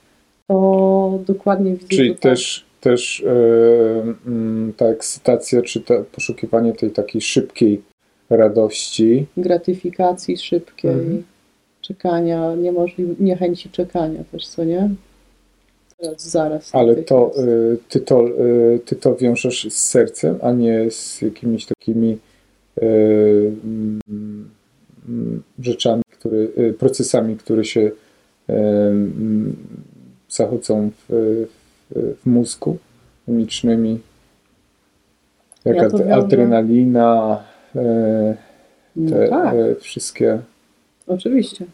to dokładnie widzę Czyli to tak. też, też e, mm, ta ekscytacja, czy to poszukiwanie tej takiej szybkiej radości, gratyfikacji szybkiej, Mhm. czekania, niemożli- niechęci czekania też, co nie? Teraz, zaraz. ale to, e, ty, to e, ty to wiążesz z sercem, a nie z jakimiś takimi mm, mm, rzeczami, które, e, procesami, które się mm, zachodzą w, w, w mózgu chemicznymi, jak Ja ad- adrenalina, e, No te tak, e, wszystkie oczywiście.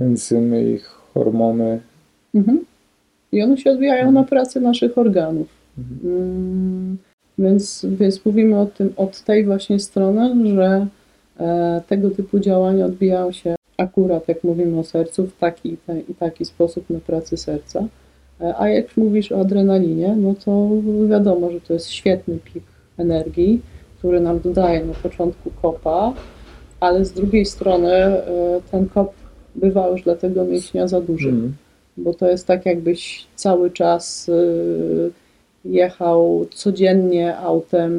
enzymy i hormony. Mhm. I one się odbijają Mhm. na pracy naszych organów. Mhm. Mm, Więc, więc mówimy o tym od tej właśnie strony, że tego typu działania odbijają się akurat, jak mówimy o sercu, w taki i, te, i taki sposób na pracy serca. E, a jak mówisz o adrenalinie, no to wiadomo, że to jest świetny pik energii, który nam dodaje na początku kopa, ale z drugiej strony e, ten kop bywa już dla tego mięśnia za duży Mhm. bo to jest tak, jakbyś cały czas y, jechał codziennie autem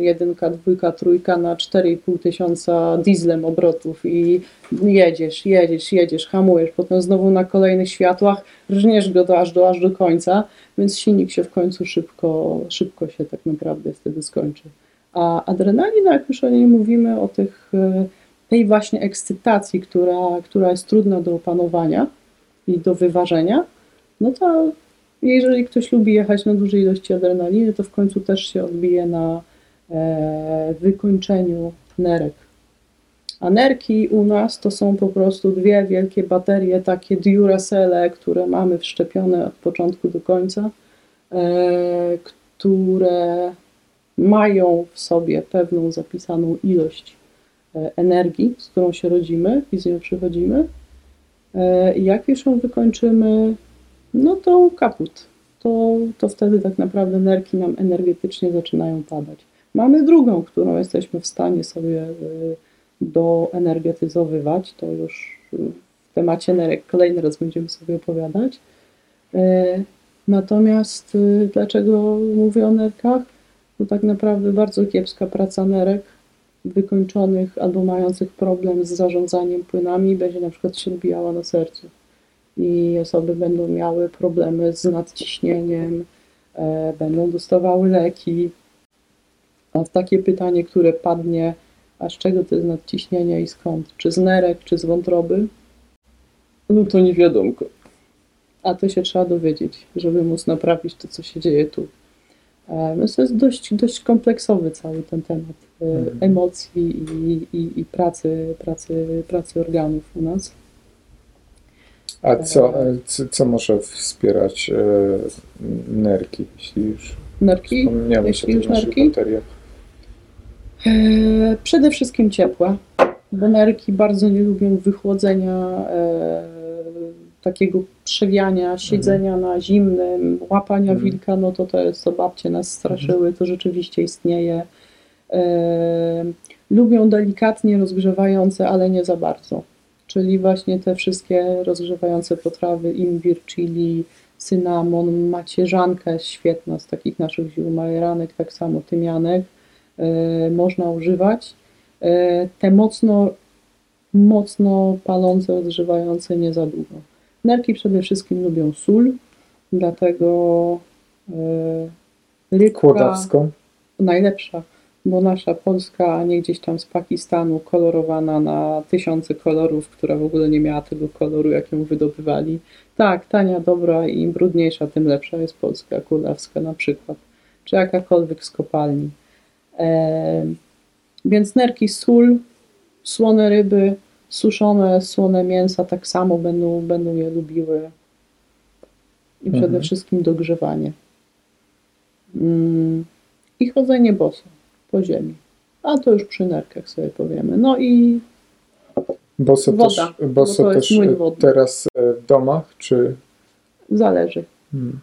jedynka, dwójka, trójka na 4,5 tysiąca dieslem obrotów i jedziesz, jedziesz, jedziesz, hamujesz, potem znowu na kolejnych światłach rżniesz go do, aż, do, aż do końca, więc silnik się w końcu szybko, szybko się tak naprawdę wtedy skończy. A adrenalina, jak już o niej mówimy, o tych, e, tej właśnie ekscytacji, która, która jest trudna do opanowania i do wyważenia, no to jeżeli ktoś lubi jechać na dużej ilości adrenaliny, to w końcu też się odbije na e, wykończeniu nerek. A nerki u nas to są po prostu dwie wielkie baterie, takie Duracelle, które mamy wszczepione od początku do końca, e, które mają w sobie pewną zapisaną ilość e, energii, z którą się rodzimy i z nią przychodzimy. E, jak już ją wykończymy, no to kaput. To, to wtedy tak naprawdę nerki nam energetycznie zaczynają padać. Mamy drugą, którą jesteśmy w stanie sobie e, doenergetyzowywać. To już w temacie nerek kolejny raz będziemy sobie opowiadać. Natomiast dlaczego mówię o nerkach? to tak naprawdę bardzo kiepska praca nerek wykończonych albo mających problem z zarządzaniem płynami będzie na przykład się odbijała na sercu i osoby będą miały problemy z nadciśnieniem, e, będą dostawały leki. A takie pytanie, które padnie, a z czego to jest nadciśnienie i skąd? Czy z nerek, czy z wątroby? No to nie wiadomo. A to się trzeba dowiedzieć, żeby móc naprawić to, co się dzieje tu. No to jest dość, dość kompleksowy cały ten temat e, mhm. emocji i, i, i, pracy, pracy, pracy organów u nas. A co, e, co, co może wspierać e, nerki, jeśli już nerki? jeśli już nerki? E, przede wszystkim ciepła, bo nerki bardzo nie lubią wychłodzenia e, takiego przewiania, siedzenia mhm. na zimnym, łapania mhm. wilka, no to to jest, co babcie nas straszyły, to rzeczywiście istnieje. E, lubią delikatnie rozgrzewające, ale nie za bardzo. Czyli właśnie te wszystkie rozgrzewające potrawy, imbir, chili, cynamon, macierzanka świetna z takich naszych ziół majeranek, tak samo tymianek, e, można używać. E, te mocno, mocno palące, rozgrzewające nie za długo. Nerki przede wszystkim lubią sól, dlatego Kłodawską. najlepsza, bo nasza polska, a nie gdzieś tam z Pakistanu, kolorowana na tysiące kolorów, która w ogóle nie miała tego koloru, jak ją wydobywali. Tak, tania, dobra i im brudniejsza, tym lepsza jest polska, kłodawska na przykład, czy jakakolwiek z kopalni. E, więc nerki, sól, słone ryby, suszone, słone mięsa tak samo będą, będą je lubiły. I przede mhm. wszystkim dogrzewanie. Mm, I chodzenie boso po ziemi. A to już przy nerkach sobie powiemy. No i boso woda, też, boso też teraz e, w domach, czy... Zależy. Hmm.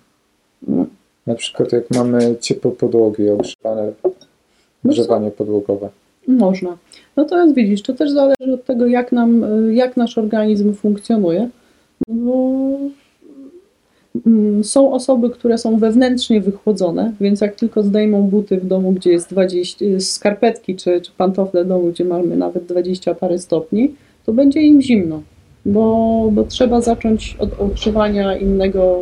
No. Na przykład jak mamy ciepłe podłogi, ogrzewane, ogrzewanie podłogowe. Można. No to jest widzisz, to też zależy od tego, jak, nam, jak nasz organizm funkcjonuje. Bo są osoby, które są wewnętrznie wychłodzone, więc jak tylko zdejmą buty w domu, gdzie jest 20, skarpetki czy, czy pantofle w domu, gdzie mamy nawet 20 parę stopni, to będzie im zimno, bo, bo trzeba zacząć od używania innego,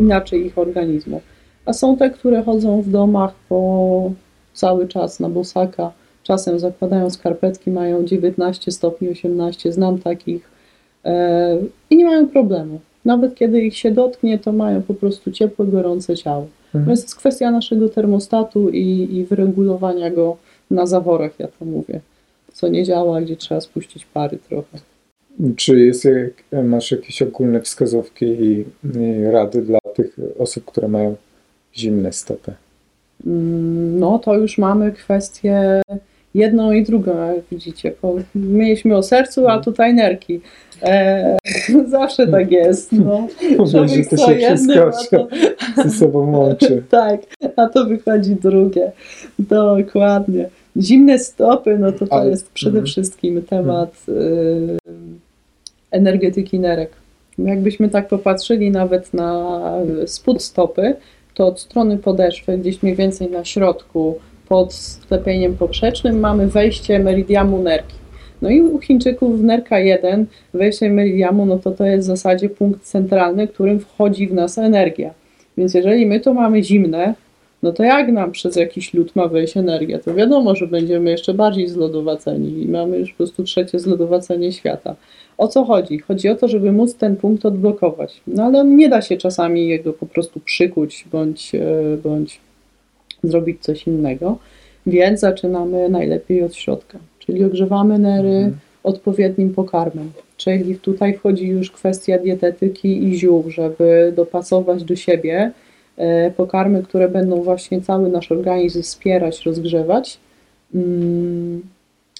inaczej ich organizmu. A są te, które chodzą w domach po cały czas na bosaka, czasem zakładają skarpetki, mają 19 stopni, 18, znam takich e, i nie mają problemu. Nawet kiedy ich się dotknie, to mają po prostu ciepłe, gorące ciało. Mhm. To jest kwestia naszego termostatu i, i wyregulowania go na zaworach, ja to mówię. Co nie działa, gdzie trzeba spuścić pary trochę. Czy jest, masz jakieś ogólne wskazówki i, i rady dla tych osób, które mają zimne stopy? Mm, no to już mamy kwestię jedną i drugą, jak widzicie. Mieliśmy o sercu, a tutaj nerki. E, <laughs> zawsze tak jest. No. Człowiek że to się jednym, <laughs> to... ze sobą łączy. <laughs> tak, a to wychodzi drugie. Dokładnie. Zimne stopy, no to to Ale... jest przede mhm. wszystkim temat y, energetyki nerek. Jakbyśmy tak popatrzyli nawet na spód stopy, to od strony podeszwy, gdzieś mniej więcej na środku pod sklepieniem poprzecznym mamy wejście meridiamu nerki. No i u Chińczyków w nerka 1 wejście meridiamu, no to to jest w zasadzie punkt centralny, którym wchodzi w nas energia. Więc jeżeli my to mamy zimne, no to jak nam przez jakiś lód ma wejść energia? To wiadomo, że będziemy jeszcze bardziej zlodowaceni i mamy już po prostu trzecie zlodowacenie świata. O co chodzi? Chodzi o to, żeby móc ten punkt odblokować. No ale nie da się czasami jego po prostu przykuć bądź, e, bądź zrobić coś innego, więc zaczynamy najlepiej od środka, czyli ogrzewamy nery Mhm. odpowiednim pokarmem. Czyli tutaj wchodzi już kwestia dietetyki i ziół, żeby dopasować do siebie e, pokarmy, które będą właśnie cały nasz organizm wspierać, rozgrzewać, mm,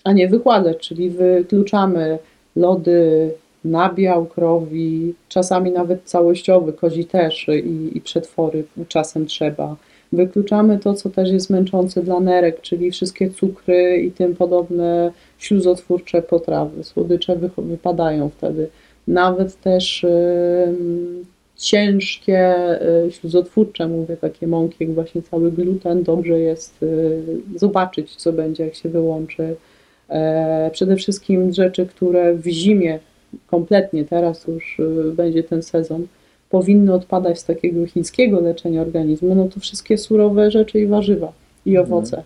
a nie wykładać, czyli wykluczamy lody, nabiał krowi, czasami nawet całościowy, kozi też i, i przetwory czasem trzeba. Wykluczamy to, co też jest męczące dla nerek, czyli wszystkie cukry i tym podobne śluzotwórcze potrawy. Słodycze wypadają wtedy. Nawet też ciężkie y, śluzotwórcze, mówię, takie mąki, jak właśnie cały gluten, dobrze jest y, zobaczyć, co będzie, jak się wyłączy. E, przede wszystkim rzeczy, które w zimie kompletnie, teraz już y, będzie ten sezon, powinny odpadać z takiego chińskiego leczenia organizmu, no to wszystkie surowe rzeczy i warzywa i owoce.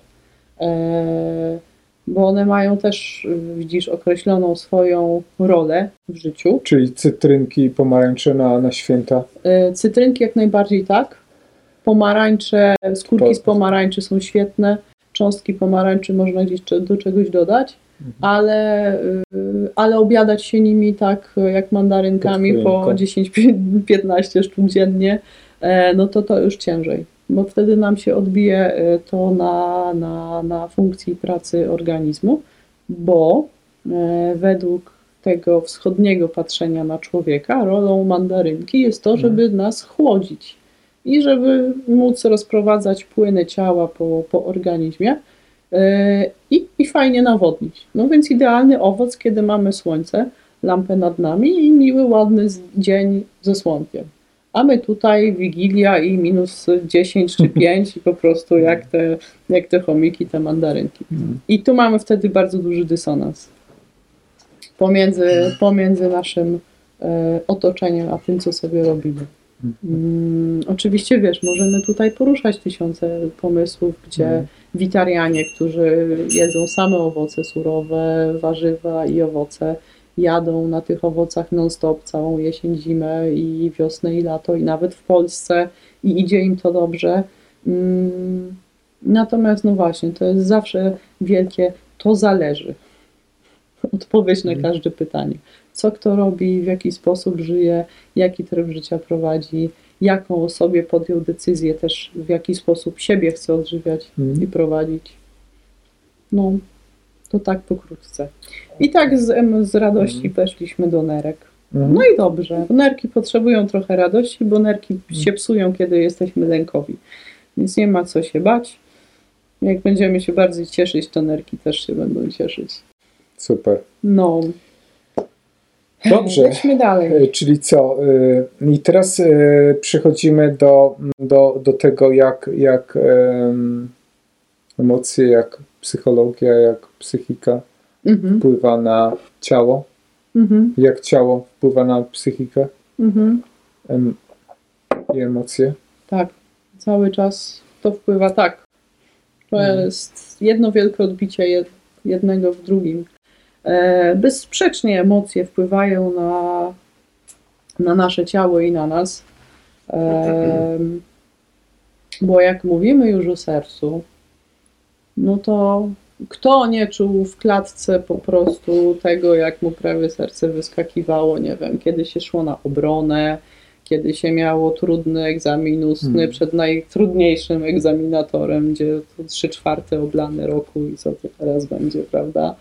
E, bo one mają też, widzisz, określoną swoją rolę w życiu. Czyli cytrynki i pomarańcze na, na święta. E, Cytrynki jak najbardziej tak. Pomarańcze, skórki z pomarańczy są świetne. Cząstki pomarańczy można gdzieś do czegoś dodać, ale, y, ale obiadać się nimi tak jak mandarynkami po choinką. 10-15 <laughs> sztuk dziennie, e, no to to już ciężej. Bo wtedy nam się odbije e, to na, na, na funkcji pracy organizmu, bo e, według tego wschodniego patrzenia na człowieka, rolą mandarynki jest to, żeby nas chłodzić i żeby móc rozprowadzać płyny ciała po, po organizmie i, i fajnie nawodnić. No więc idealny owoc, kiedy mamy słońce, lampę nad nami i miły, ładny dzień ze słonkiem. A my tutaj Wigilia i minus 10 czy <laughs> 5 i po prostu jak te, jak te chomiki, te mandarynki. I tu mamy wtedy bardzo duży dysonans pomiędzy, pomiędzy naszym e, otoczeniem, a tym, co sobie robimy. Mm, oczywiście, wiesz, możemy tutaj poruszać tysiące pomysłów, gdzie Mhm. Witarianie, którzy jedzą same owoce surowe, warzywa i owoce, jadą na tych owocach non-stop całą jesień, zimę i wiosnę i lato i nawet w Polsce i idzie im to dobrze. Mm, Natomiast no właśnie, to jest zawsze wielkie, to zależy. Odpowiedź na każde pytanie. Co kto robi, w jaki sposób żyje, jaki tryb życia prowadzi, jaką sobie podjął decyzję też, w jaki sposób siebie chce odżywiać Mhm. i prowadzić. No, to tak pokrótce. I tak z, z radości weszliśmy do nerek. Mhm. No i dobrze. Nerki potrzebują trochę radości, bo nerki się psują, kiedy jesteśmy lękowi. Więc nie ma co się bać. Jak będziemy się bardziej cieszyć, to nerki też się będą cieszyć. Super. No. Dobrze. <laughs> Lećmy dalej. E, Czyli co? e, I teraz e, przechodzimy do, do, do tego, jak, jak em, emocje, jak psychologia, jak psychika Mhm, wpływa na ciało. mhm, Jak ciało wpływa na psychikę mhm. em, i emocje. Tak. Cały czas to wpływa tak. To Mhm. jest jedno wielkie odbicie jed, jednego w drugim. E, bezsprzecznie emocje wpływają na, na nasze ciało i na nas. Em, bo jak mówimy już o sercu, no to kto nie czuł w klatce po prostu tego, jak mu prawie serce wyskakiwało, nie wiem, kiedy się szło na obronę, kiedy się miało trudny egzamin ustny Hmm. przed najtrudniejszym egzaminatorem, gdzie to trzy czwarte oblany roku i co to teraz będzie, prawda?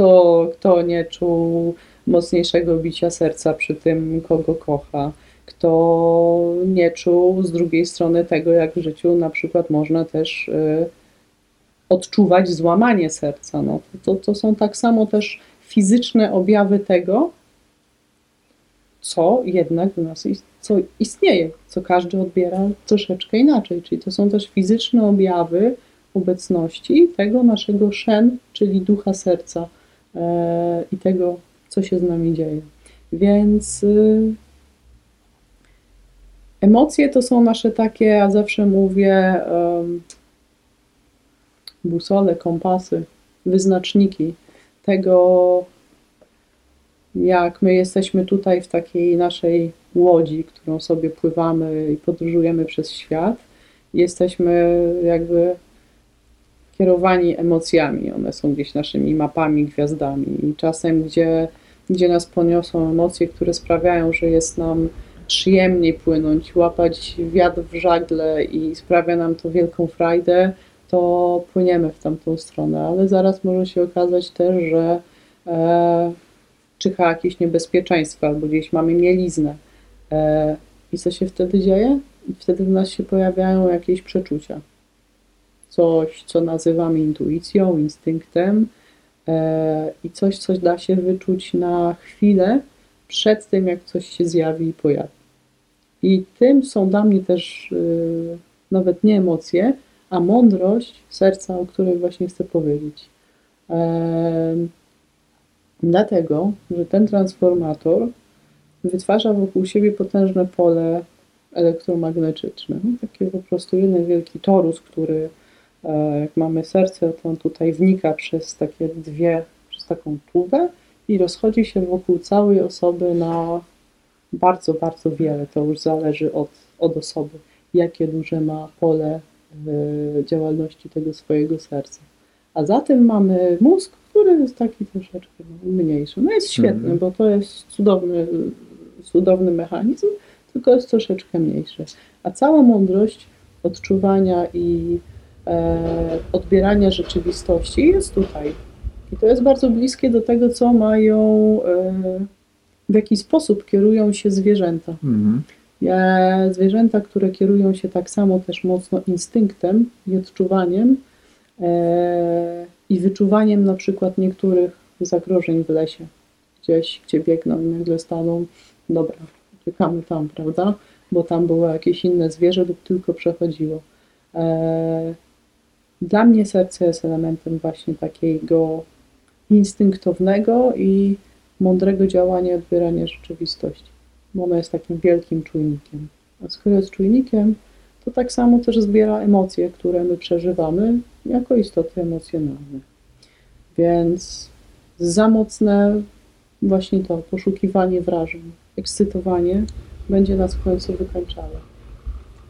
Kto, kto nie czuł mocniejszego bicia serca przy tym, kogo kocha, kto nie czuł z drugiej strony tego, jak w życiu na przykład można też y, odczuwać złamanie serca. No, to, to są tak samo też fizyczne objawy tego, co jednak w nas co istnieje, co każdy odbiera troszeczkę inaczej. Czyli to są też fizyczne objawy obecności tego naszego szen, czyli ducha serca i tego, co się z nami dzieje. Więc y, emocje to są nasze takie, ja zawsze mówię, busole, kompasy, wyznaczniki tego, jak my jesteśmy tutaj w takiej naszej łodzi, którą sobie pływamy i podróżujemy przez świat. Jesteśmy jakby kierowani emocjami. One są gdzieś naszymi mapami, gwiazdami. I czasem, gdzie, gdzie nas poniosą emocje, które sprawiają, że jest nam przyjemniej płynąć, łapać wiatr w żagle i sprawia nam to wielką frajdę, to płyniemy w tamtą stronę. Ale zaraz może się okazać też, że e, czyha jakieś niebezpieczeństwo albo gdzieś mamy mieliznę. E, I co się wtedy dzieje? Wtedy w nas się pojawiają jakieś przeczucia. Coś, co nazywamy intuicją, instynktem e, i coś, coś da się wyczuć na chwilę przed tym, jak coś się zjawi i pojawi. I tym są dla mnie też y, nawet nie emocje, a mądrość serca, o której właśnie chcę powiedzieć. E, dlatego, że ten transformator wytwarza wokół siebie potężne pole elektromagnetyczne. No, taki po prostu jeden wielki torus, który e, jak mamy serce, to on tutaj wnika przez takie dwie, przez taką tubę i rozchodzi się wokół całej osoby na bardzo, bardzo wiele. To już zależy od, od osoby, jakie duże ma pole w działalności tego swojego serca. A za tym mamy mózg, który jest taki troszeczkę mniejszy. No jest świetny, Mhm. bo to jest cudowny, cudowny mechanizm, tylko jest troszeczkę mniejszy. A cała mądrość odczuwania i e, odbierania rzeczywistości jest tutaj. I to jest bardzo bliskie do tego, co mają, e, w jaki sposób kierują się zwierzęta. Mhm. Zwierzęta, które kierują się tak samo też mocno instynktem i odczuwaniem e, i wyczuwaniem na przykład niektórych zagrożeń w lesie, gdzieś, gdzie biegną i nagle staną, dobra, uciekamy tam, prawda? Bo tam było jakieś inne zwierzę lub tylko przechodziło. Dla mnie serce jest elementem właśnie takiego instynktownego i mądrego działania i odbierania rzeczywistości bo ono jest takim wielkim czujnikiem. A skoro jest czujnikiem, to tak samo też zbiera emocje, które my przeżywamy jako istoty emocjonalne. Więc za mocne właśnie to poszukiwanie wrażeń, ekscytowanie będzie nas w końcu wykańczało.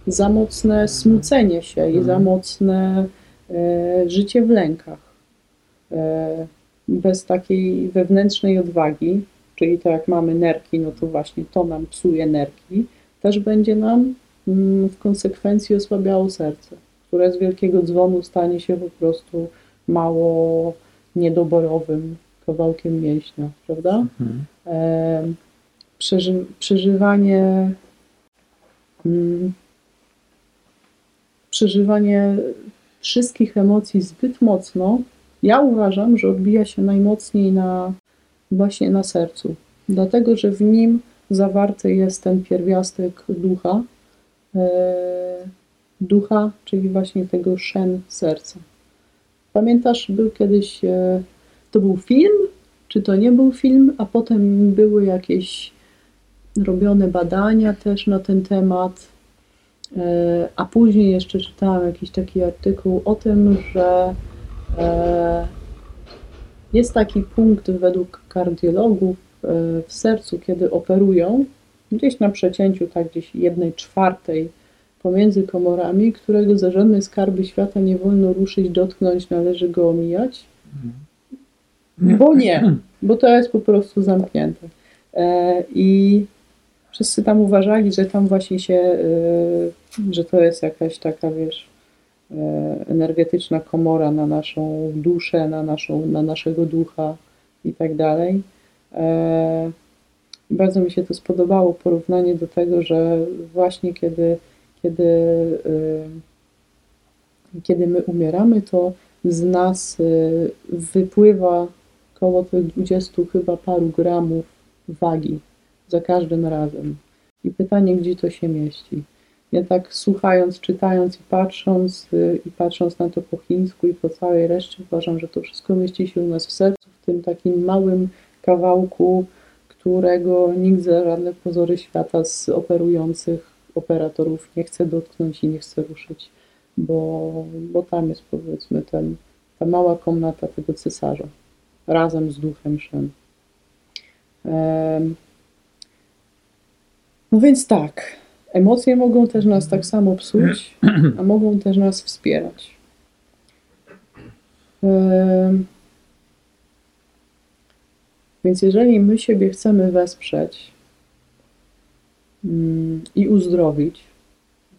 Za mocne smucenie się i za mocne życie w lękach. E, bez takiej wewnętrznej odwagi, czyli to jak mamy nerki, no to właśnie to nam psuje nerki, też będzie nam mm, w konsekwencji osłabiało serce, które z wielkiego dzwonu stanie się po prostu mało niedoborowym kawałkiem mięśnia, prawda? Mhm. E, przeży, przeżywanie mm, przeżywanie wszystkich emocji zbyt mocno, ja uważam, że odbija się najmocniej na właśnie na sercu, dlatego że w nim zawarty jest ten pierwiastek ducha, e, ducha, czyli właśnie tego szen serca. Pamiętasz, był kiedyś, e, to był film, czy to nie był film, a potem były jakieś robione badania też na ten temat, a później jeszcze czytałam jakiś taki artykuł o tym, że e, jest taki punkt według kardiologów e, w sercu, kiedy operują, gdzieś na przecięciu tak gdzieś jednej czwartej pomiędzy komorami, którego za żadne skarby świata nie wolno ruszyć, dotknąć, należy go omijać. Bo nie, bo to jest po prostu zamknięte. E, I wszyscy tam uważali, że tam właśnie się, e, że to jest jakaś taka, wiesz, e, energetyczna komora na naszą duszę, na, naszą, na naszego ducha i tak dalej. E, Bardzo mi się to spodobało, porównanie do tego, że właśnie kiedy, kiedy, e, kiedy my umieramy, to z nas wypływa około tych 20 chyba paru gramów wagi za każdym razem. I pytanie, gdzie to się mieści. Ja tak słuchając, czytając i patrząc, y, i patrząc na to po chińsku i po całej reszcie, uważam, że to wszystko mieści się u nas w sercu, w tym takim małym kawałku, którego nikt za żadne pozory świata z operujących operatorów nie chce dotknąć i nie chce ruszyć, bo, bo tam jest powiedzmy ten, ta mała komnata tego cesarza razem z duchem Shen. No więc tak, emocje mogą też nas tak samo psuć, <clears throat> a mogą też nas wspierać. Więc jeżeli my siebie chcemy wesprzeć mm, i uzdrowić,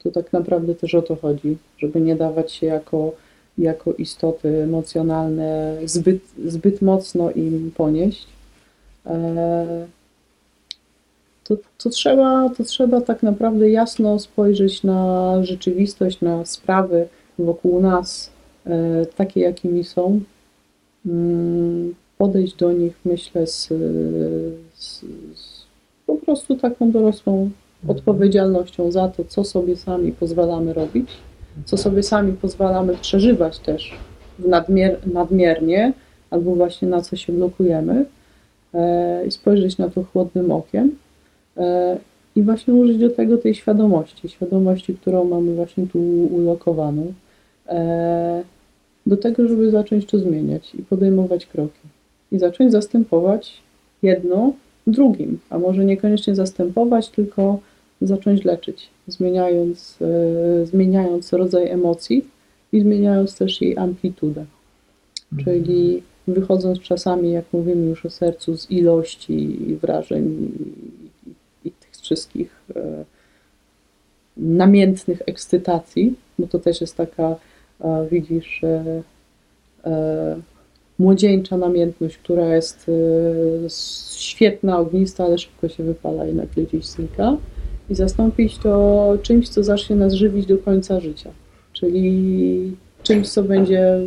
to tak naprawdę też o to chodzi, żeby nie dawać się jako, jako istoty emocjonalne zbyt, zbyt mocno im ponieść. To, to, trzeba, to trzeba tak naprawdę jasno spojrzeć na rzeczywistość, na sprawy wokół nas, e, takie jakimi są. Mm, Podejść do nich, myślę, z, z, z po prostu taką dorosłą odpowiedzialnością za to, co sobie sami pozwalamy robić, co sobie sami pozwalamy przeżywać też nadmier, nadmiernie, albo właśnie na co się blokujemy, e, i spojrzeć na to chłodnym okiem. E, I właśnie użyć do tego tej świadomości, świadomości, którą mamy właśnie tu ulokowaną, e, do tego, żeby zacząć to zmieniać i podejmować kroki. I zacząć zastępować jedno drugim, a może niekoniecznie zastępować, tylko zacząć leczyć, zmieniając, e, zmieniając rodzaj emocji i zmieniając też jej amplitudę. Czyli wychodząc czasami, jak mówimy już o sercu, z ilości wrażeń wszystkich e, namiętnych ekscytacji, bo to też jest taka, e, widzisz, e, młodzieńcza namiętność, która jest świetna, ognista, ale szybko się wypala i nagle gdzieś znika. I zastąpić to czymś, co zacznie nas żywić do końca życia. Czyli czymś, co będzie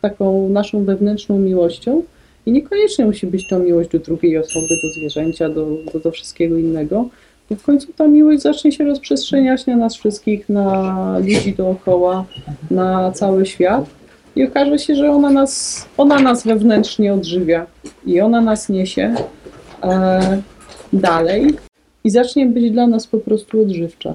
taką naszą wewnętrzną miłością. I niekoniecznie musi być to miłość do drugiej osoby, do zwierzęcia, do, do, do wszystkiego innego, bo w końcu ta miłość zacznie się rozprzestrzeniać na nas wszystkich, na ludzi dookoła, na cały świat. I okaże się, że ona nas, ona nas wewnętrznie odżywia i ona nas niesie e, dalej i zacznie być dla nas po prostu odżywcza.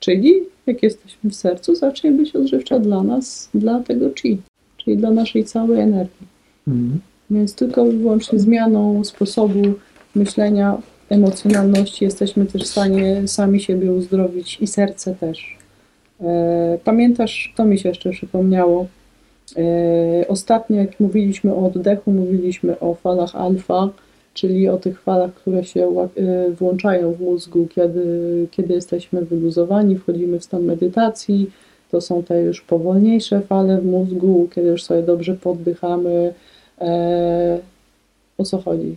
Czyli jak jesteśmy w sercu, zacznie być odżywcza dla nas, dla tego chi, czyli dla naszej całej energii. Mhm. Więc tylko i wyłącznie zmianą sposobu myślenia, emocjonalności jesteśmy też w stanie sami siebie uzdrowić i serce też. E, Pamiętasz, to mi się jeszcze przypomniało, e, ostatnio jak mówiliśmy o oddechu, mówiliśmy o falach alfa, czyli o tych falach, które się e, włączają w mózgu, kiedy, kiedy jesteśmy wyluzowani, wchodzimy w stan medytacji. To są te już powolniejsze fale w mózgu, kiedy już sobie dobrze poddychamy. O co chodzi?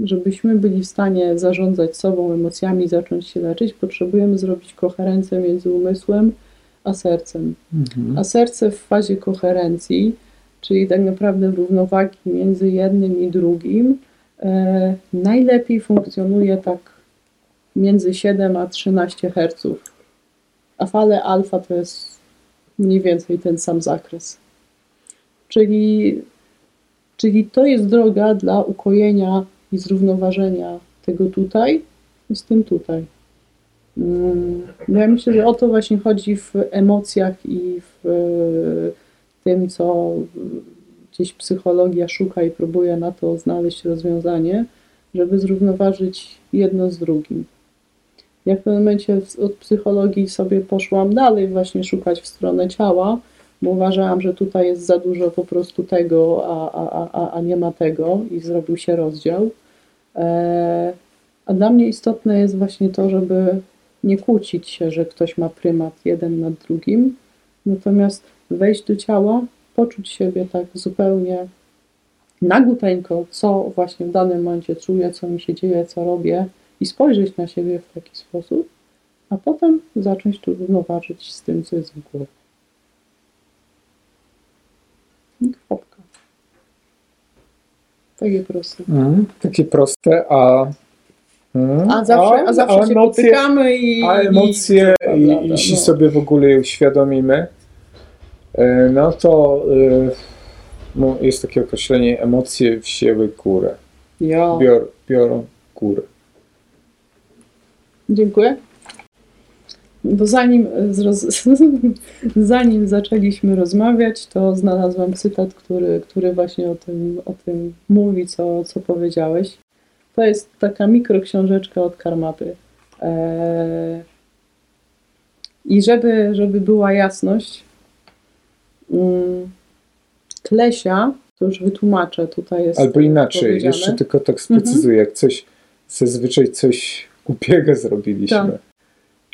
Żebyśmy byli w stanie zarządzać sobą, emocjami, zacząć się leczyć, potrzebujemy zrobić koherencję między umysłem a sercem. Mhm. A serce w fazie koherencji, czyli tak naprawdę równowagi między jednym i drugim, e, najlepiej funkcjonuje tak między 7 a 13 Hz. A fale alfa to jest mniej więcej ten sam zakres. Czyli, czyli to jest droga dla ukojenia i zrównoważenia tego tutaj z tym tutaj. Mm, no Ja myślę, że o to właśnie chodzi w emocjach i w e, tym, co gdzieś psychologia szuka i próbuje na to znaleźć rozwiązanie, żeby zrównoważyć jedno z drugim. Ja w pewnym momencie od psychologii sobie poszłam dalej właśnie szukać w stronę ciała, bo uważałam, że tutaj jest za dużo po prostu tego, a, a, a, a nie ma tego i zrobił się rozdział. E, a dla mnie istotne jest właśnie to, żeby nie kłócić się, że ktoś ma prymat jeden nad drugim, natomiast wejść do ciała, poczuć siebie tak zupełnie naguteńko, co właśnie w danym momencie czuję, co mi się dzieje, co robię i spojrzeć na siebie w taki sposób, a potem zacząć tu równoważyć z tym, co jest w głowie. I kropka. Takie proste. Mhm. Takie proste, a Mhm. A zawsze, a zawsze a się emocje, potykamy i... a emocje, i, i, prawda, jeśli no. sobie w ogóle je uświadomimy, e, no to e, no, jest takie określenie, emocje wzięły górę, Ja. Bior, biorą górę. Dziękuję. Bo zanim, zroz... <laughs> zanim zaczęliśmy rozmawiać, to znalazłam cytat, który, który właśnie o tym, o tym mówi, co, co powiedziałeś. To jest taka mikroksiążeczka od Karmapy. Eee... I żeby, żeby była jasność, mm, Klesia, to już wytłumaczę, tutaj jest Albo inaczej, jeszcze tylko tak sprecyzuję, jak coś, zazwyczaj coś głupiego zrobiliśmy, Tak.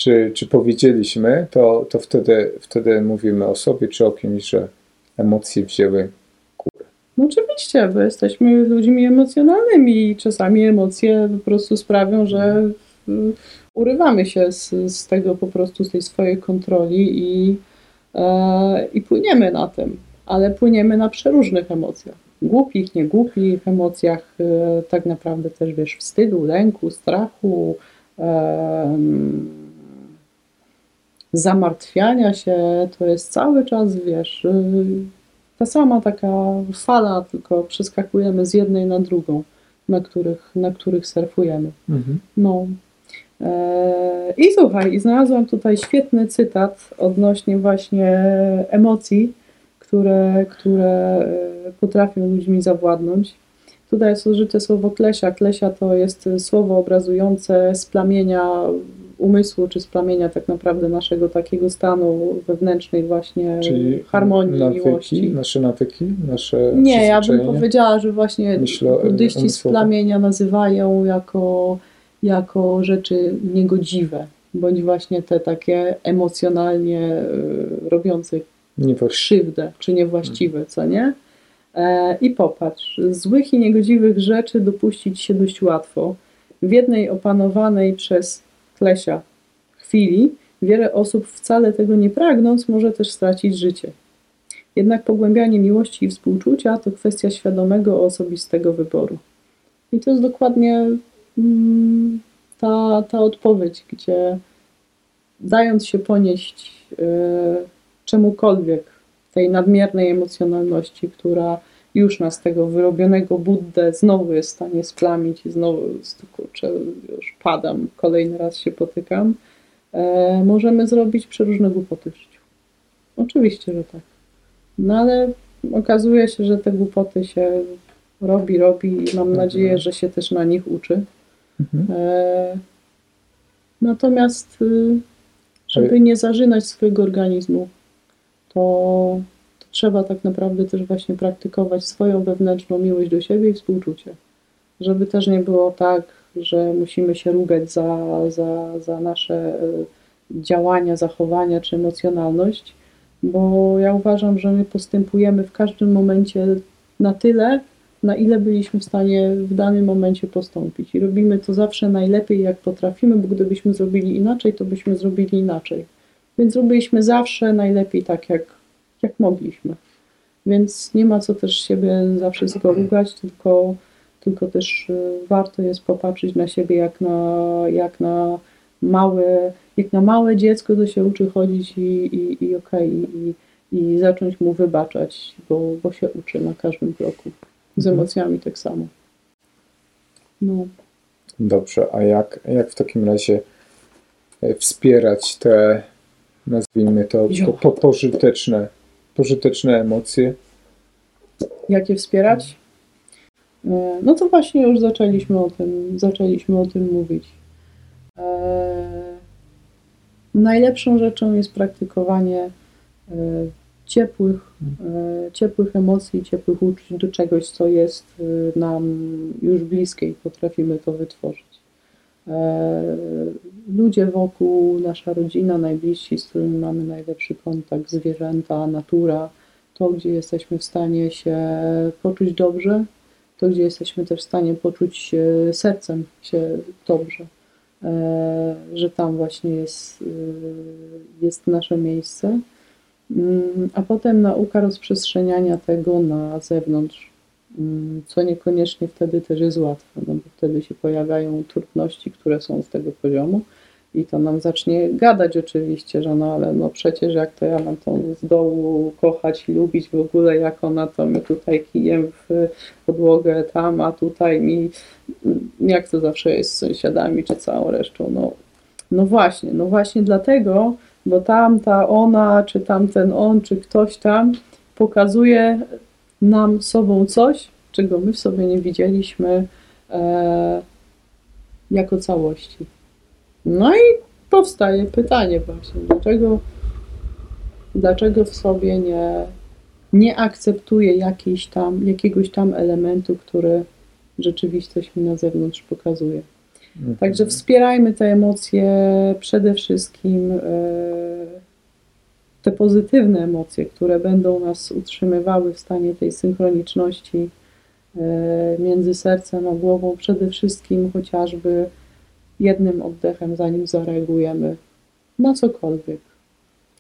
Czy, czy powiedzieliśmy, to, to wtedy, wtedy mówimy o sobie czy o kimś, że emocje wzięły górę. No oczywiście, bo jesteśmy ludźmi emocjonalnymi i czasami emocje po prostu sprawią, że urywamy się z, z tego po prostu, z tej swojej kontroli i, e, i płyniemy na tym, ale płyniemy na przeróżnych emocjach. Głupich, niegłupich emocjach, e, tak naprawdę też wiesz, wstydu, lęku, strachu, em, zamartwiania się, to jest cały czas, wiesz, y, ta sama taka fala, tylko przeskakujemy z jednej na drugą, na których, na których surfujemy. No. Eee, I słuchaj, i znalazłam tutaj świetny cytat odnośnie właśnie emocji, które, które e, potrafią ludźmi zawładnąć. Tutaj jest użyte słowo klesia. Klesia to jest słowo obrazujące splamienia umysłu, czy splamienia tak naprawdę naszego takiego stanu wewnętrznej właśnie Czyli harmonii, nawyki, miłości. nasze nawyki, nasze Nie, ja bym powiedziała, że właśnie Myślę o- buddyści umysłowo. splamienia nazywają jako, jako rzeczy niegodziwe, bądź właśnie te takie emocjonalnie y, robiące krzywdę, czy niewłaściwe, co nie? E, I popatrz, złych i niegodziwych rzeczy dopuścić się dość łatwo. W jednej opanowanej przez Klesia chwili wiele osób wcale tego nie pragnąc może też stracić życie. Jednak pogłębianie miłości i współczucia to kwestia świadomego, osobistego wyboru. I to jest dokładnie mm, ta, ta odpowiedź, gdzie dając się ponieść y, czemukolwiek, tej nadmiernej emocjonalności, która już nas tego wyrobionego Buddę znowu jest w stanie splamić i znowu kurczę, już padam, kolejny raz się potykam, e, możemy zrobić przeróżne głupoty w życiu. Oczywiście, że tak. No ale okazuje się, że te głupoty się robi, robi i mam nadzieję, że się też na nich uczy. Mhm. E, natomiast, y, żeby nie zażynać swojego organizmu, to trzeba tak naprawdę też właśnie praktykować swoją wewnętrzną miłość do siebie i współczucie. Żeby też nie było tak, że musimy się rugać za, za, za nasze y, działania, zachowania czy emocjonalność, bo ja uważam, że my postępujemy w każdym momencie na tyle, na ile byliśmy w stanie w danym momencie postąpić. I robimy to zawsze najlepiej, jak potrafimy, bo gdybyśmy zrobili inaczej, to byśmy zrobili inaczej. Więc robiliśmy zawsze najlepiej tak, jak, jak mogliśmy. Więc nie ma co też siebie zawsze zrugać, tylko, tylko też y, warto jest popatrzeć na siebie jak na, jak na małe, jak na małe dziecko, to się uczy chodzić i, i, i okej, i, i zacząć mu wybaczać, bo, bo się uczy na każdym kroku. Z Mhm. emocjami tak samo. No. Dobrze, a jak, jak w takim razie e, wspierać te, nazwijmy to, po, po, pożyteczne, pożyteczne emocje? Jak je wspierać? E, No to właśnie już zaczęliśmy o tym, zaczęliśmy o tym mówić. E, Najlepszą rzeczą jest praktykowanie e, ciepłych, ciepłych emocji, ciepłych uczuć do czegoś, co jest nam już bliskie i potrafimy to wytworzyć. E, Ludzie wokół, nasza rodzina, najbliżsi, z którymi mamy najlepszy kontakt, zwierzęta, natura, to, gdzie jesteśmy w stanie się poczuć dobrze, to, gdzie jesteśmy też w stanie poczuć sercem się dobrze, e, że tam właśnie jest, e, jest nasze miejsce. Mm, A potem nauka rozprzestrzeniania tego na zewnątrz, co niekoniecznie wtedy też jest łatwe, no bo wtedy się pojawiają trudności, które są z tego poziomu i to nam zacznie gadać oczywiście, że no ale no przecież jak to ja mam tą z dołu kochać i lubić w ogóle, jak ona to mi tutaj kijem w podłogę tam, a tutaj mi, jak to zawsze jest z sąsiadami czy całą resztą, no, no właśnie, no właśnie dlatego, bo tamta ona, czy tamten on, czy ktoś tam pokazuje nam sobą coś, czego my w sobie nie widzieliśmy e, jako całości. No i powstaje pytanie właśnie, dlaczego, dlaczego w sobie nie, nie akceptuję jakiejś tam, jakiegoś tam elementu, który rzeczywistość mi na zewnątrz pokazuje. Także wspierajmy te emocje przede wszystkim, e, te pozytywne emocje, które będą nas utrzymywały w stanie tej synchroniczności e, między sercem a głową, przede wszystkim chociażby jednym oddechem, zanim zareagujemy na cokolwiek.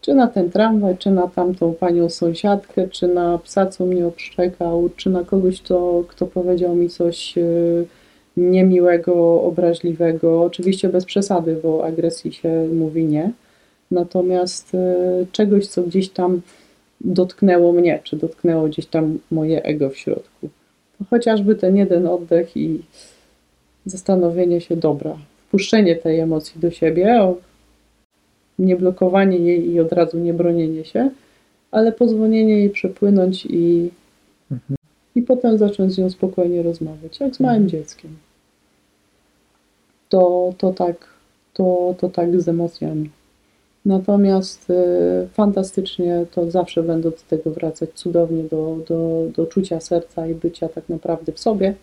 Czy na ten tramwaj, czy na tamtą panią sąsiadkę, czy na psa, co mnie obszczekał, czy na kogoś, kto, kto powiedział mi coś e, niemiłego, obraźliwego. Oczywiście bez przesady, bo agresji się mówi nie. Natomiast e, czegoś, co gdzieś tam dotknęło mnie, czy dotknęło gdzieś tam moje ego w środku. To chociażby ten jeden oddech i zastanowienie się, dobra, wpuszczenie tej emocji do siebie, nie blokowanie jej i od razu nie bronienie się, ale pozwolenie jej przepłynąć i, i potem zacząć z nią spokojnie rozmawiać, jak z małym dzieckiem. To, to, tak, to, to tak z emocjami. Natomiast y, fantastycznie to zawsze będę do tego wracać cudownie do, do, do czucia serca i bycia tak naprawdę w sobie.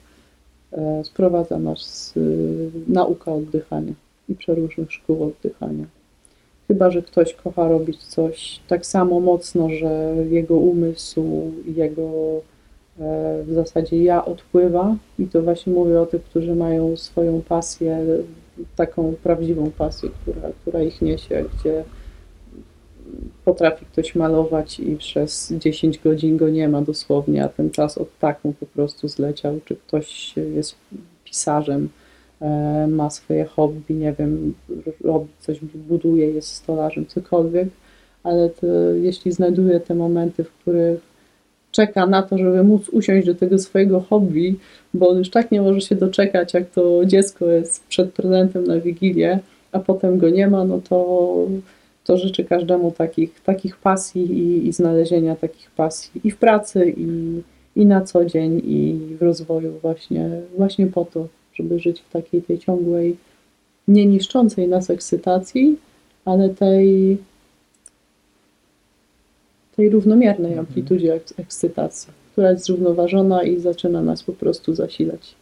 E, sprowadza nas y, nauka oddychania i przeróżnych szkół oddychania. Chyba, że ktoś kocha robić coś tak samo mocno, że jego umysł, jego e, w zasadzie ja odpływa i to właśnie mówię o tych, którzy mają swoją pasję, taką prawdziwą pasję, która, która ich niesie, gdzie potrafi ktoś malować i przez 10 godzin go nie ma dosłownie, a ten czas od taką po prostu zleciał, czy ktoś jest pisarzem, e, ma swoje hobby, nie wiem, robi coś, buduje, jest stolarzem, cokolwiek, ale to, jeśli znajduje te momenty, w których czeka na to, żeby móc usiąść do tego swojego hobby, bo on już tak nie może się doczekać, jak to dziecko jest przed prezentem na Wigilię, a potem go nie ma, no to, to życzę każdemu takich, takich pasji i, i znalezienia takich pasji i w pracy, i, i na co dzień, i w rozwoju właśnie, właśnie po to, żeby żyć w takiej tej ciągłej, nie niszczącej nas ekscytacji, ale tej, tej równomiernej amplitudzie eks- ekscytacji, która jest zrównoważona i zaczyna nas po prostu zasilać.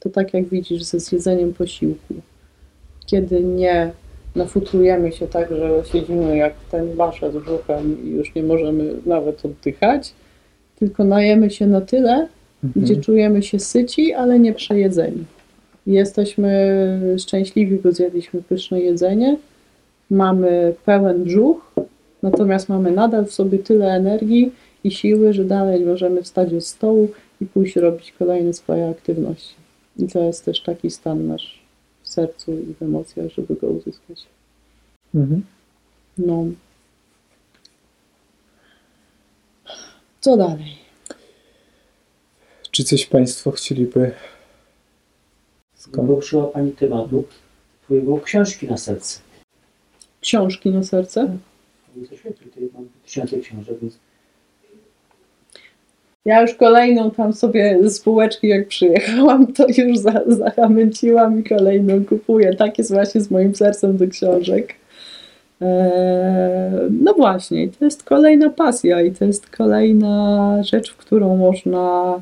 To tak jak widzisz ze zjedzeniem posiłku. Kiedy nie nafutrujemy się tak, że siedzimy jak ten basza z brzuchem i już nie możemy nawet oddychać, tylko najemy się na tyle, gdzie czujemy się syci, ale nie przejedzeni. Jesteśmy szczęśliwi, bo zjedliśmy pyszne jedzenie, mamy pełen brzuch, natomiast mamy nadal w sobie tyle energii i siły, że dalej możemy wstać od stołu i pójść robić kolejne swoje aktywności. I to jest też taki stan nasz w sercu i w emocjach, żeby go uzyskać. Mhm. No. Co dalej? Czy coś Państwo chcieliby skąd? Poruszyła Pani tematu Twojego książki na serce. Książki na serce? To świetnie, tutaj mam tysiące książek, więc Ja już kolejną tam sobie z półeczki jak przyjechałam, to już za, zamęciłam i kolejną kupuję. Tak jest właśnie z moim sercem do książek. Eee, no właśnie, to jest kolejna pasja i to jest kolejna rzecz, w którą można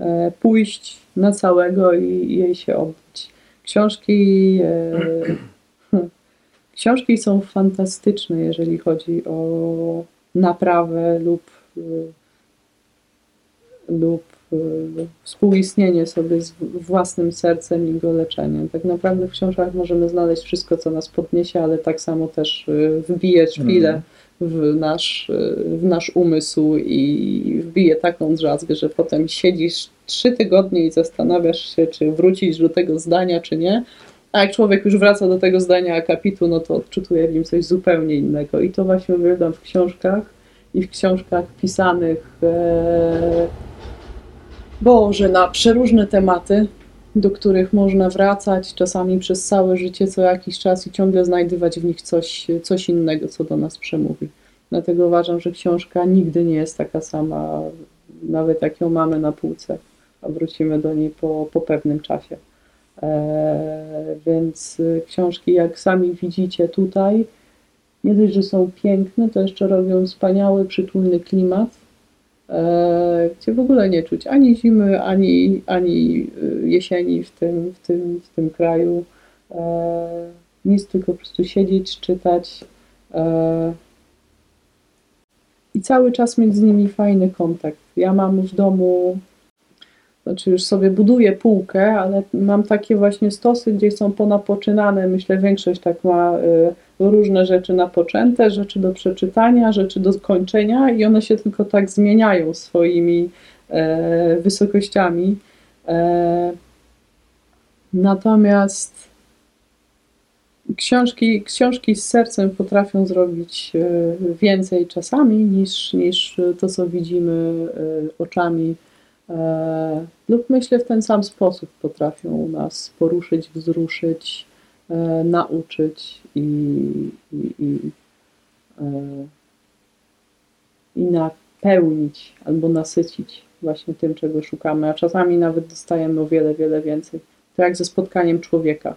e, pójść na całego i jej się oddać. Książki, e, książki są fantastyczne, jeżeli chodzi o naprawę lub e, lub y, współistnienie sobie z własnym sercem i go leczeniem. Tak naprawdę w książkach możemy znaleźć wszystko, co nas podniesie, ale tak samo też y, wbije szpilę Mhm. w nasz, y, w nasz umysł i wbije taką drzazgę, że potem siedzisz trzy tygodnie i zastanawiasz się, czy wrócić do tego zdania, czy nie. A jak człowiek już wraca do tego zdania akapitu, no to odczytuje w nim coś zupełnie innego. I to właśnie uwielbiam w książkach i w książkach pisanych e, Boże, na przeróżne tematy, do których można wracać czasami przez całe życie, co jakiś czas i ciągle znajdywać w nich coś, coś innego, co do nas przemówi. Dlatego uważam, że książka nigdy nie jest taka sama, nawet jak ją mamy na półce, a wrócimy do niej po, po pewnym czasie. Eee, więc y, książki, jak sami widzicie tutaj, nie dość, że są piękne, to jeszcze robią wspaniały, przytulny klimat, e, gdzie w ogóle nie czuć ani zimy, ani, ani jesieni w tym, w tym, w tym kraju. E, nic, tylko po prostu siedzieć, czytać e, i cały czas mieć z nimi fajny kontakt. Ja mam w domu, znaczy już sobie buduję półkę, ale mam takie właśnie stosy, gdzie są ponapoczynane, myślę większość tak ma y, różne rzeczy napoczęte, rzeczy do przeczytania, rzeczy do kończenia i one się tylko tak zmieniają swoimi e, wysokościami. E, natomiast książki, książki z sercem potrafią zrobić e, więcej czasami niż, niż to, co widzimy oczami. E, lub myślę w ten sam sposób potrafią nas poruszyć, wzruszyć, e, nauczyć i, i, i, e, i napełnić albo nasycić właśnie tym, czego szukamy, a czasami nawet dostajemy o wiele, wiele więcej. To jak ze spotkaniem człowieka.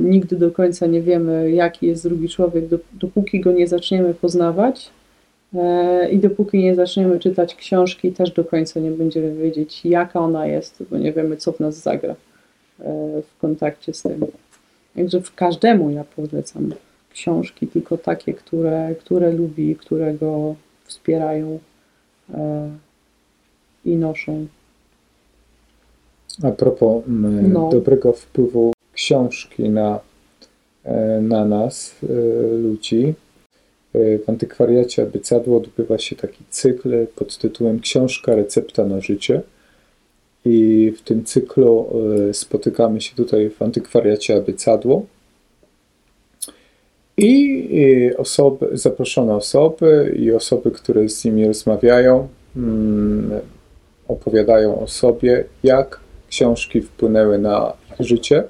Nigdy do końca nie wiemy, jaki jest drugi człowiek, dop- dopóki go nie zaczniemy poznawać i dopóki nie zaczniemy czytać książki, też do końca nie będziemy wiedzieć, jaka ona jest, bo nie wiemy, co w nas zagra e, w kontakcie z tym. Także każdemu ja polecam książki, tylko takie, które, które lubi, które go wspierają e, i noszą. A propos No. dobrego wpływu książki na, e, na nas, e, ludzi, e, w antykwariacie Abycadło odbywa się taki cykl pod tytułem Książka recepta na życie. I w tym cyklu e, spotykamy się tutaj w antykwariacie Abycadło. I e, osoby, zaproszone osoby i osoby, które z nimi rozmawiają, mm, opowiadają o sobie, jak książki wpłynęły na ich życie.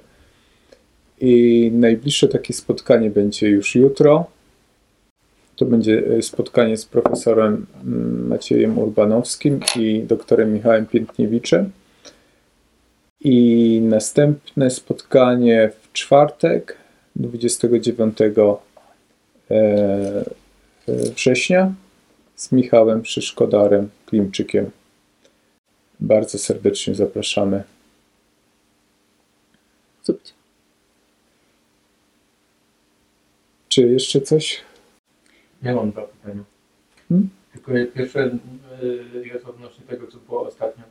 I najbliższe takie spotkanie będzie już jutro. To będzie e, spotkanie z profesorem mm, Maciejem Urbanowskim i doktorem Michałem Piętniewiczem. I następne spotkanie w czwartek, 29 e, e, września, z Michałem Szyszkodarem Klimczykiem. Bardzo serdecznie zapraszamy. Zupcie. Czy jeszcze coś? Ja mam dwa pytania. Hmm? Tylko pierwsze y, jest odnośnie tego, co było ostatnio.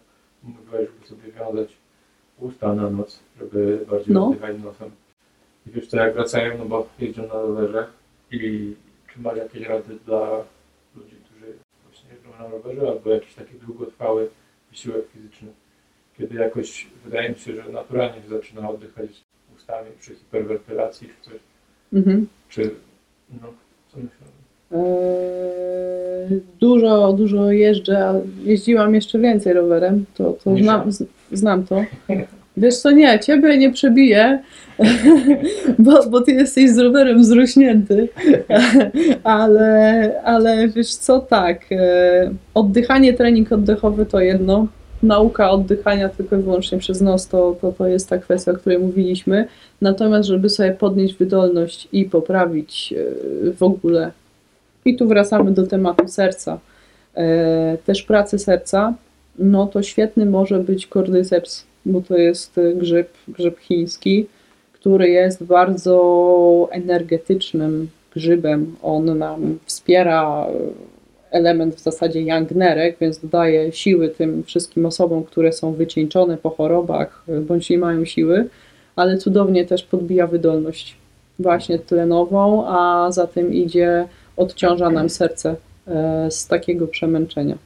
Mówiłeś, żeby sobie wiązać usta na noc, żeby bardziej No. oddychać nosem. I wiesz co, jak wracają, no bo jeżdżą na rowerze i czy masz jakieś rady dla ludzi, którzy właśnie jeżdżą na rowerze, albo jakiś taki długotrwały wysiłek fizyczny, kiedy jakoś wydaje mi się, że naturalnie się zaczyna oddychać ustami przy hiperwentylacji czy coś, Mhm. czy no, co myślę? Eee, Dużo, dużo jeżdżę, a jeździłam jeszcze więcej rowerem, to, to znam, znam to. Wiesz co, nie, ciebie nie przebiję, <laughs> bo, bo ty jesteś z rowerem zrośnięty, <laughs> ale, ale wiesz co, tak, e, oddychanie, trening oddechowy to jedno, nauka oddychania tylko i wyłącznie przez nos to, to, to jest ta kwestia, o której mówiliśmy, natomiast żeby sobie podnieść wydolność i poprawić e, w ogóle i tu wracamy do tematu serca. E, też pracy serca, no to świetny może być cordyceps, bo to jest grzyb, grzyb chiński, który jest bardzo energetycznym grzybem. On nam wspiera element w zasadzie jangnerek, więc dodaje siły tym wszystkim osobom, które są wycieńczone po chorobach bądź nie mają siły, ale cudownie też podbija wydolność właśnie tlenową, a za tym idzie odciąża nam serce e, z takiego przemęczenia.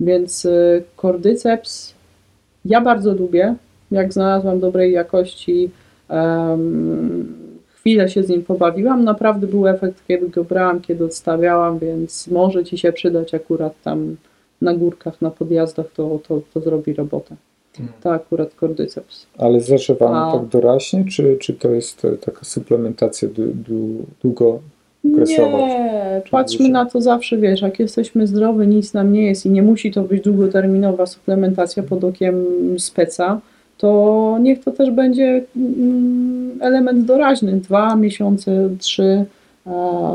Więc e, kordyceps ja bardzo lubię. Jak znalazłam dobrej jakości, chwilę się z nim pobawiłam. Naprawdę był efekt, kiedy go brałam, kiedy odstawiałam, więc może Ci się przydać akurat tam na górkach, na podjazdach, to, to, to zrobi robotę. To akurat kordyceps. Ale zażywamy A- tak doraźnie, czy, czy to jest e, taka suplementacja długo? Okresowo. Nie, patrzmy na to zawsze, wiesz, jak jesteśmy zdrowi, nic nam nie jest i nie musi to być długoterminowa suplementacja pod okiem speca, to niech to też będzie mm, element doraźny, dwa miesiące, trzy,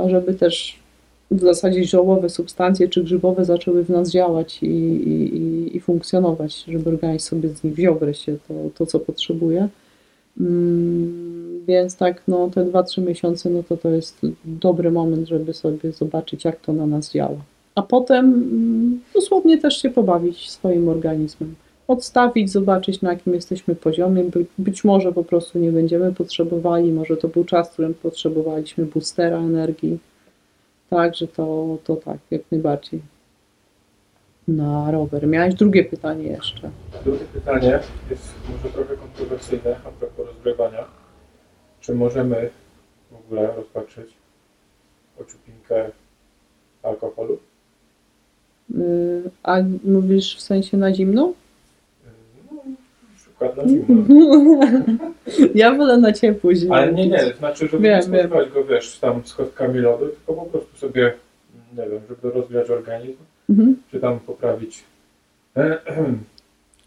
żeby też w zasadzie ziołowe substancje czy grzybowe zaczęły w nas działać i, i, i funkcjonować, żeby organizm sobie z nich wziął wreszcie to, to co potrzebuje. Mm, Więc tak, no te 2-3 miesiące, no to to jest dobry moment, żeby sobie zobaczyć, jak to na nas działa. A potem mm, dosłownie też się pobawić swoim organizmem. Odstawić, zobaczyć na jakim jesteśmy poziomie. By, być może po prostu nie będziemy potrzebowali, może to był czas, w którym potrzebowaliśmy boostera energii. Także to, to tak, jak najbardziej. Na rower. Miałeś drugie pytanie jeszcze. Drugie pytanie jest może trochę kontrowersyjne a propos rozgrywania. Czy możemy w ogóle rozpatrzyć ociupinkę alkoholu? Yy, A mówisz w sensie na zimno? No, na przykład na zimno. <laughs> Ja wolę na ciepło zimno. Ale nie, nie, znaczy, żeby Wiem, nie spożywać go, wiesz, tam z kostkami lodu, tylko po prostu sobie, nie wiem, żeby rozgrzać organizm, Mhm. czy tam poprawić <clears throat>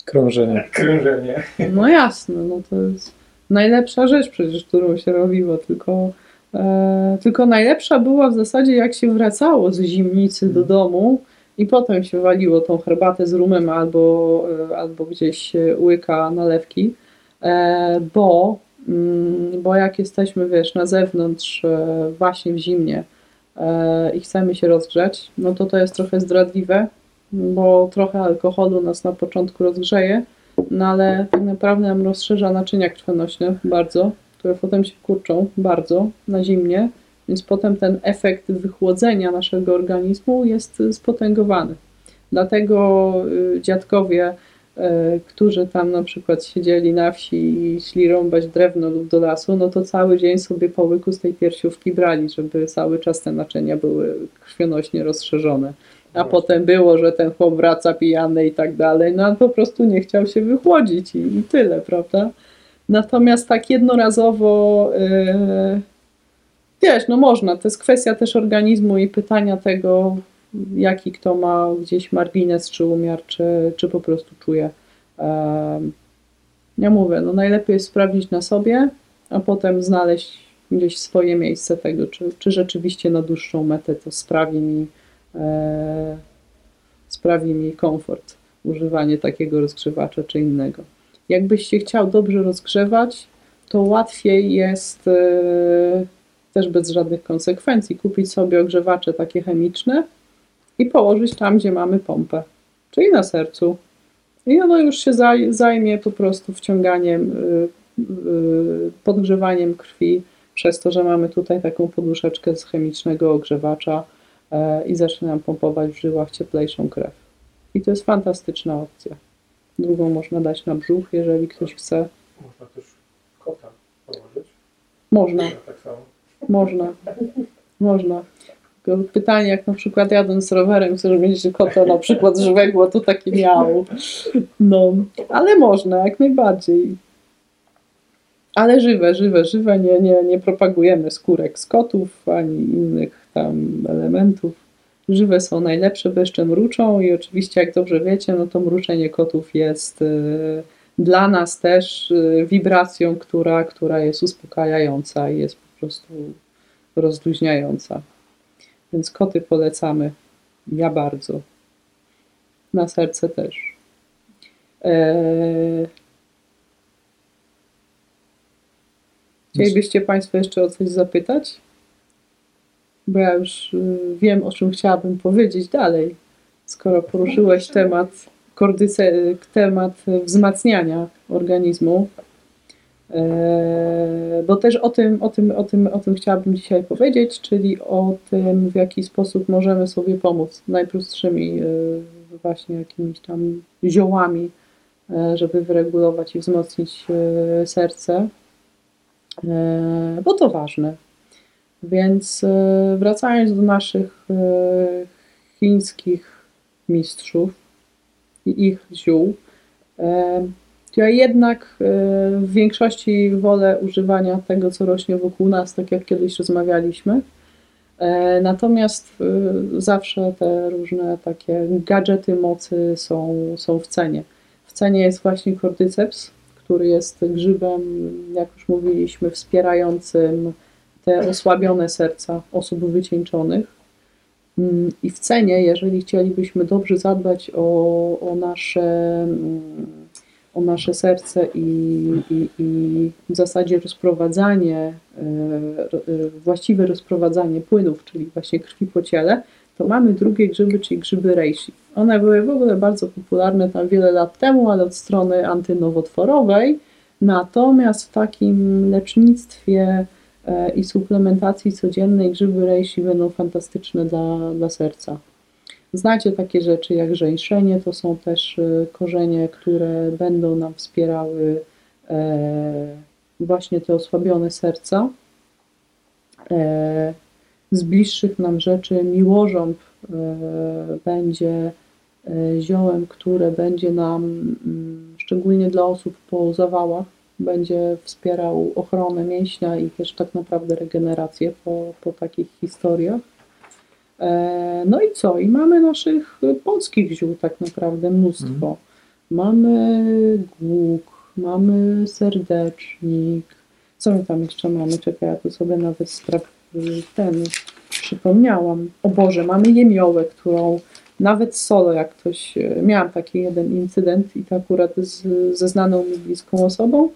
Krążenie. krążenie. No jasne, no to jest najlepsza rzecz przecież, którą się robiło, tylko, e, tylko najlepsza była w zasadzie jak się wracało z zimnicy do domu i potem się waliło tą herbatę z rumem albo, e, albo gdzieś łyka nalewki, e, bo, mm, bo jak jesteśmy, wiesz, na zewnątrz e, właśnie w zimnie i chcemy się rozgrzać, no to to jest trochę zdradliwe, bo trochę alkoholu nas na początku rozgrzeje, no ale tak naprawdę nam rozszerza naczynia krwionośne bardzo, które potem się kurczą bardzo na zimnie, więc potem ten efekt wychłodzenia naszego organizmu jest spotęgowany. Dlatego y, dziadkowie, którzy tam na przykład siedzieli na wsi i szli rąbać drewno lub do lasu, no to cały dzień sobie po łyku z tej piersiówki brali, żeby cały czas te naczynia były krwionośnie rozszerzone. A potem było, że ten chłop wraca pijany i tak dalej, no a po prostu nie chciał się wychłodzić i, i tyle, prawda? Natomiast tak jednorazowo, yy, wiesz, no można, to jest kwestia też organizmu i pytania tego, jaki kto ma gdzieś margines czy umiar, czy, czy po prostu czuje. Ja mówię, no najlepiej jest sprawdzić na sobie, a potem znaleźć gdzieś swoje miejsce tego, czy, czy rzeczywiście na dłuższą metę to sprawi mi e, sprawi mi komfort używanie takiego rozgrzewacza czy innego. Jakbyś się chciał dobrze rozgrzewać, to łatwiej jest e, też bez żadnych konsekwencji kupić sobie ogrzewacze takie chemiczne i położyć tam, gdzie mamy pompę, czyli na sercu. I ono już się zaj- zajmie po prostu wciąganiem, y, y, podgrzewaniem krwi przez to, że mamy tutaj taką poduszeczkę z chemicznego ogrzewacza e, i zacznie nam pompować w żyłach cieplejszą krew. I to jest fantastyczna opcja. Drugą można dać na brzuch, jeżeli ktoś chce. Można też kota położyć. Można, Tak samo. można, można. Pytanie, jak na przykład jadąc rowerem chcesz mieć kota na przykład żywego, to takie miało. No, ale można, jak najbardziej. Ale żywe, żywe, żywe, nie, nie, nie propagujemy skórek z kotów ani innych tam elementów. Żywe są najlepsze, bo jeszcze mruczą i oczywiście, jak dobrze wiecie, no to mruczenie kotów jest y, dla nas też y, wibracją, która, która jest uspokajająca i jest po prostu rozluźniająca. Więc koty polecamy. Ja bardzo. Na serce też. Eee... Chcielibyście Państwo jeszcze o coś zapytać? Bo ja już y, wiem, o czym chciałabym powiedzieć dalej, skoro poruszyłeś temat kordyce, temat wzmacniania organizmu. E, Bo też o tym, o, tym, o, tym, o tym chciałabym dzisiaj powiedzieć, czyli o tym, w jaki sposób możemy sobie pomóc najprostszymi e, właśnie jakimiś tam ziołami, e, żeby wyregulować i wzmocnić serce, bo to ważne. Więc wracając do naszych chińskich mistrzów i ich ziół, ja jednak e, w większości wolę używania tego, co rośnie wokół nas, tak jak kiedyś rozmawialiśmy. E, Natomiast e, zawsze te różne takie gadżety mocy są, są w cenie. W cenie jest właśnie cordyceps, który jest grzybem, jak już mówiliśmy, wspierającym te osłabione serca osób wycieńczonych. Mm, I w cenie, jeżeli chcielibyśmy dobrze zadbać o, o, nasze, mm, o nasze serce i, i, i w zasadzie rozprowadzanie, e, e, właściwe rozprowadzanie płynów, czyli właśnie krwi po ciele, to mamy drugie grzyby, czyli grzyby reishi. One były w ogóle bardzo popularne tam wiele lat temu, ale od strony antynowotworowej. Natomiast w takim lecznictwie e, i suplementacji codziennej grzyby reishi będą fantastyczne dla, dla serca. Znacie takie rzeczy jak żeńszenie, to są też e, korzenie, które będą nam wspierały e, właśnie te osłabione serca. E, z bliższych nam rzeczy miłożąb e, będzie ziołem, które będzie nam, mm, szczególnie dla osób po zawałach, będzie wspierał ochronę mięśnia i też tak naprawdę regenerację po, po takich historiach. E, No i co? I mamy naszych polskich ziół tak naprawdę mnóstwo. Mamy głuk, mamy serdecznik. Co my tam jeszcze mamy? Czekaj, ja tu sobie nawet spra- ten przypomniałam. O Boże, mamy jemiołę, którą nawet solo, jak ktoś, e, miałam taki jeden incydent i to akurat z, ze znaną mi bliską osobą.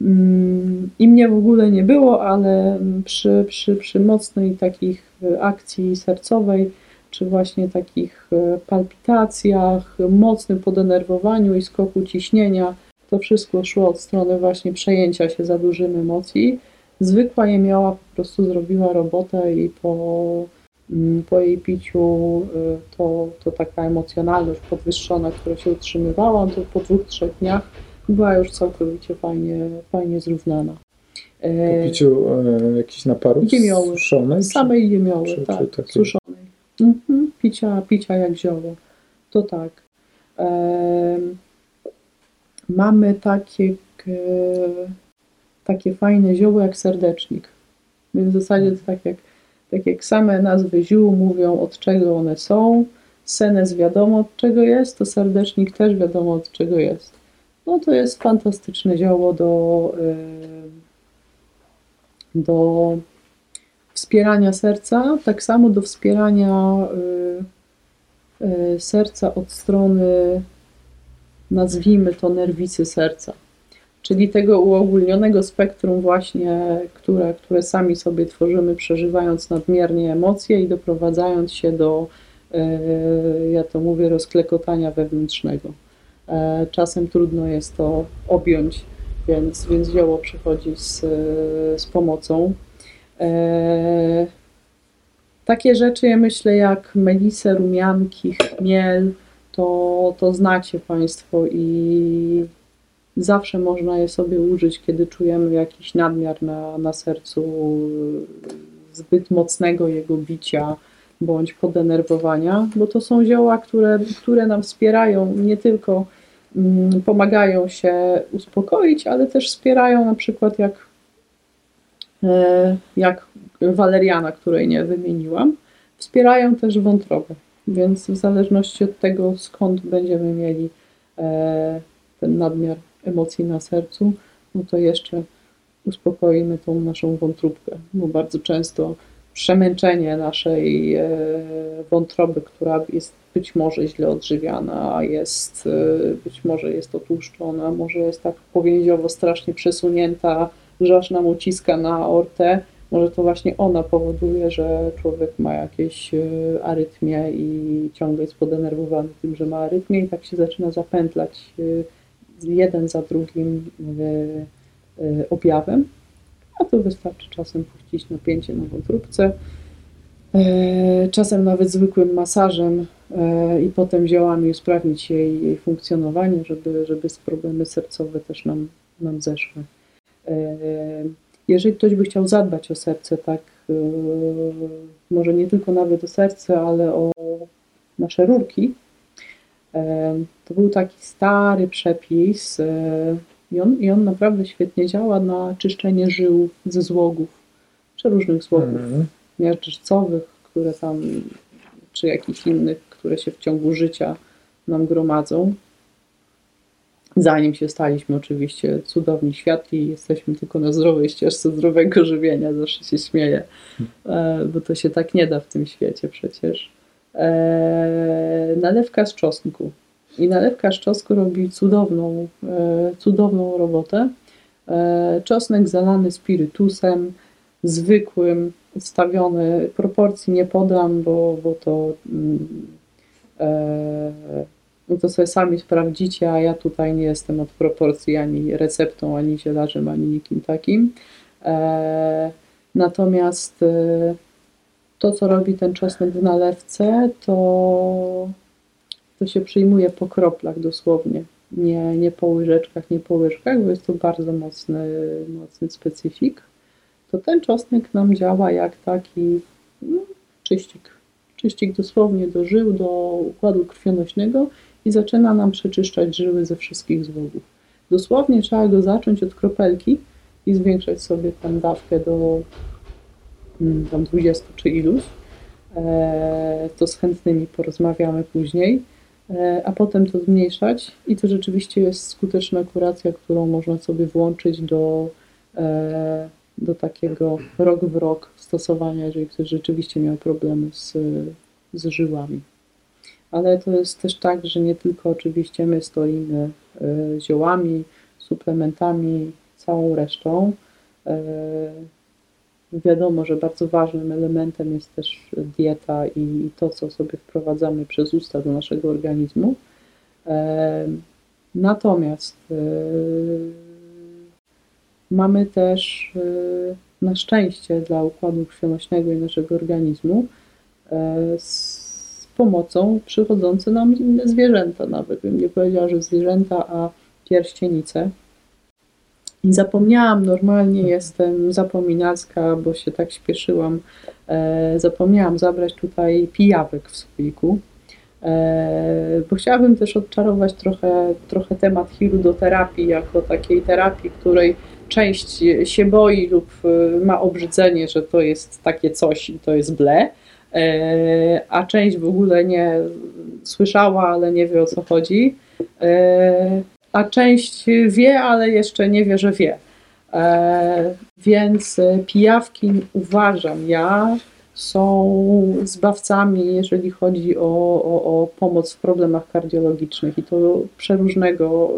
Mm, I mnie w ogóle nie było, ale przy, przy, przy mocnej takich e, akcji sercowej, czy właśnie takich e, palpitacjach, mocnym podenerwowaniu i skoku ciśnienia, to wszystko szło od strony właśnie przejęcia się za dużym emocji. Zwykła jemioła po prostu zrobiła robotę i po, mm, po jej piciu y, to, to taka emocjonalność podwyższona, która się utrzymywała, to po dwóch, trzech dniach była już całkowicie fajnie, fajnie zrównana. Po E, piciu e, jakichś naparów Jemioły. suszonej? czy- Samej jemioły, czy- czy tak, takiej? suszonej. Mhm, picia, picia jak zioło. To tak. Em, mamy takie, k- takie fajne zioło jak serdecznik. Więc w zasadzie to tak jak, tak jak same nazwy ziół mówią od czego one są, senes wiadomo od czego jest, to serdecznik też wiadomo od czego jest. No to jest fantastyczne zioło do, em, do wspierania serca, tak samo do wspierania y, y, serca od strony, nazwijmy to, nerwicy serca. Czyli tego uogólnionego spektrum właśnie, które, które sami sobie tworzymy, przeżywając nadmiernie emocje i doprowadzając się do, y, ja to mówię, rozklekotania wewnętrznego. E, Czasem trudno jest to objąć, więc, więc zioło przychodzi z, z pomocą. E, takie rzeczy, ja myślę, jak melisę, rumianki, chmiel, to, to znacie Państwo i zawsze można je sobie użyć, kiedy czujemy jakiś nadmiar na, na sercu, zbyt mocnego jego bicia bądź podenerwowania, bo to są zioła, które, które nam wspierają, nie tylko pomagają się uspokoić, ale też wspierają na przykład jak e, jak waleriana, której nie wymieniłam, wspierają też wątrobę. Więc w zależności od tego, skąd będziemy mieli e, ten nadmiar emocji na sercu, no to jeszcze uspokoimy tą naszą wątróbkę, bo bardzo często przemęczenie naszej e, wątroby, która jest być może źle odżywiana, jest e, być może jest otłuszczona, może jest tak powięziowo strasznie przesunięta, że aż nam uciska na aortę, może to właśnie ona powoduje, że człowiek ma jakieś e, arytmie i ciągle jest podenerwowany tym, że ma arytmię i tak się zaczyna zapętlać jeden za drugim objawem, a to wystarczy czasem puścić napięcie na wątróbce, e, czasem nawet zwykłym masażem e, i potem ziołami usprawnić jej, jej funkcjonowanie, żeby, żeby problemy sercowe też nam, nam zeszły. E, Jeżeli ktoś by chciał zadbać o serce, tak, może nie tylko nawet o serce, ale o nasze rurki, to był taki stary przepis i on, i on naprawdę świetnie działa na czyszczenie żył ze złogów, przeróżnych złogów miażdżycowych, które tam, czy jakichś innych, które się w ciągu życia nam gromadzą. Zanim się staliśmy oczywiście cudowni, światli, jesteśmy tylko na zdrowej ścieżce zdrowego żywienia, zawsze się śmieję, e, bo to się tak nie da w tym świecie przecież. E, nalewka z czosnku. I nalewka z czosnku robi cudowną, e, cudowną robotę. E, czosnek zalany spirytusem, zwykłym, ustawiony. Proporcji nie podam, bo, bo to, mm, e, no to sobie sami sprawdzicie, a ja tutaj nie jestem od proporcji ani receptą, ani zielarzem, ani nikim takim. Natomiast to, co robi ten czosnek w nalewce, to, to się przyjmuje po kroplach dosłownie. Nie, nie po łyżeczkach, nie po łyżkach, bo jest to bardzo mocny, mocny specyfik to ten czosnek nam działa jak taki no, czyścik. Czyścik dosłownie do żył, do układu krwionośnego i zaczyna nam przeczyszczać żyły ze wszystkich złogów. Dosłownie trzeba go zacząć od kropelki i zwiększać sobie tę dawkę do mm, tam 20 czy iluś. E, To z chętnymi porozmawiamy później, a potem to zmniejszać i to rzeczywiście jest skuteczna kuracja, którą można sobie włączyć do e, do takiego rok w rok stosowania, jeżeli ktoś rzeczywiście miał problemy z, z żyłami. Ale to jest też tak, że nie tylko oczywiście my stoimy e, ziołami, suplementami, całą resztą. E, Wiadomo, że bardzo ważnym elementem jest też dieta i to, co sobie wprowadzamy przez usta do naszego organizmu. E, Natomiast e, mamy też y, na szczęście dla układu krwionośnego i naszego organizmu e, z pomocą przychodzące nam zwierzęta, nawet bym nie powiedziała, że zwierzęta, a pierścienice. Zapomniałam, normalnie jestem zapominacka, bo się tak śpieszyłam. E, zapomniałam zabrać tutaj pijawek w słoiku. E, bo chciałabym też odczarować trochę, trochę temat hirudoterapii jako takiej terapii, której część się boi lub y, ma obrzydzenie, że to jest takie coś i to jest ble, e, a część w ogóle nie słyszała, ale nie wie o co chodzi, e, a część wie, ale jeszcze nie wie, że wie. E, Więc pijawki uważam ja są zbawcami, jeżeli chodzi o, o, o pomoc w problemach kardiologicznych i to przeróżnego,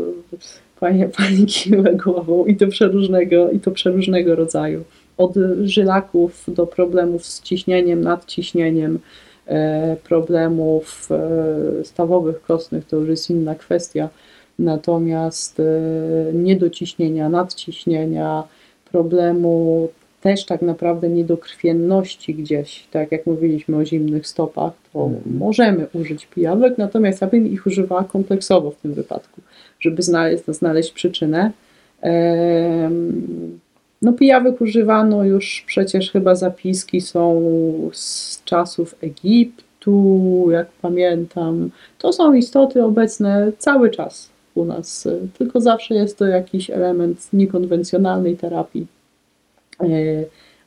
panie, <laughs> pani kiwę głową, i to przeróżnego, i to przeróżnego rodzaju. Od żylaków do problemów z ciśnieniem, nadciśnieniem, e, problemów e, stawowych kostnych, to już jest inna kwestia. Natomiast e, niedociśnienia, nadciśnienia, problemu też tak naprawdę niedokrwienności gdzieś, tak jak mówiliśmy o zimnych stopach, to Mhm. możemy użyć pijawek, natomiast ja bym ich używała kompleksowo w tym wypadku, żeby znaleźć, znaleźć przyczynę. No pijawek używano już przecież chyba zapiski są z czasów Egiptu, jak pamiętam. To są istoty obecne cały czas u nas, tylko zawsze jest to jakiś element niekonwencjonalnej terapii. E,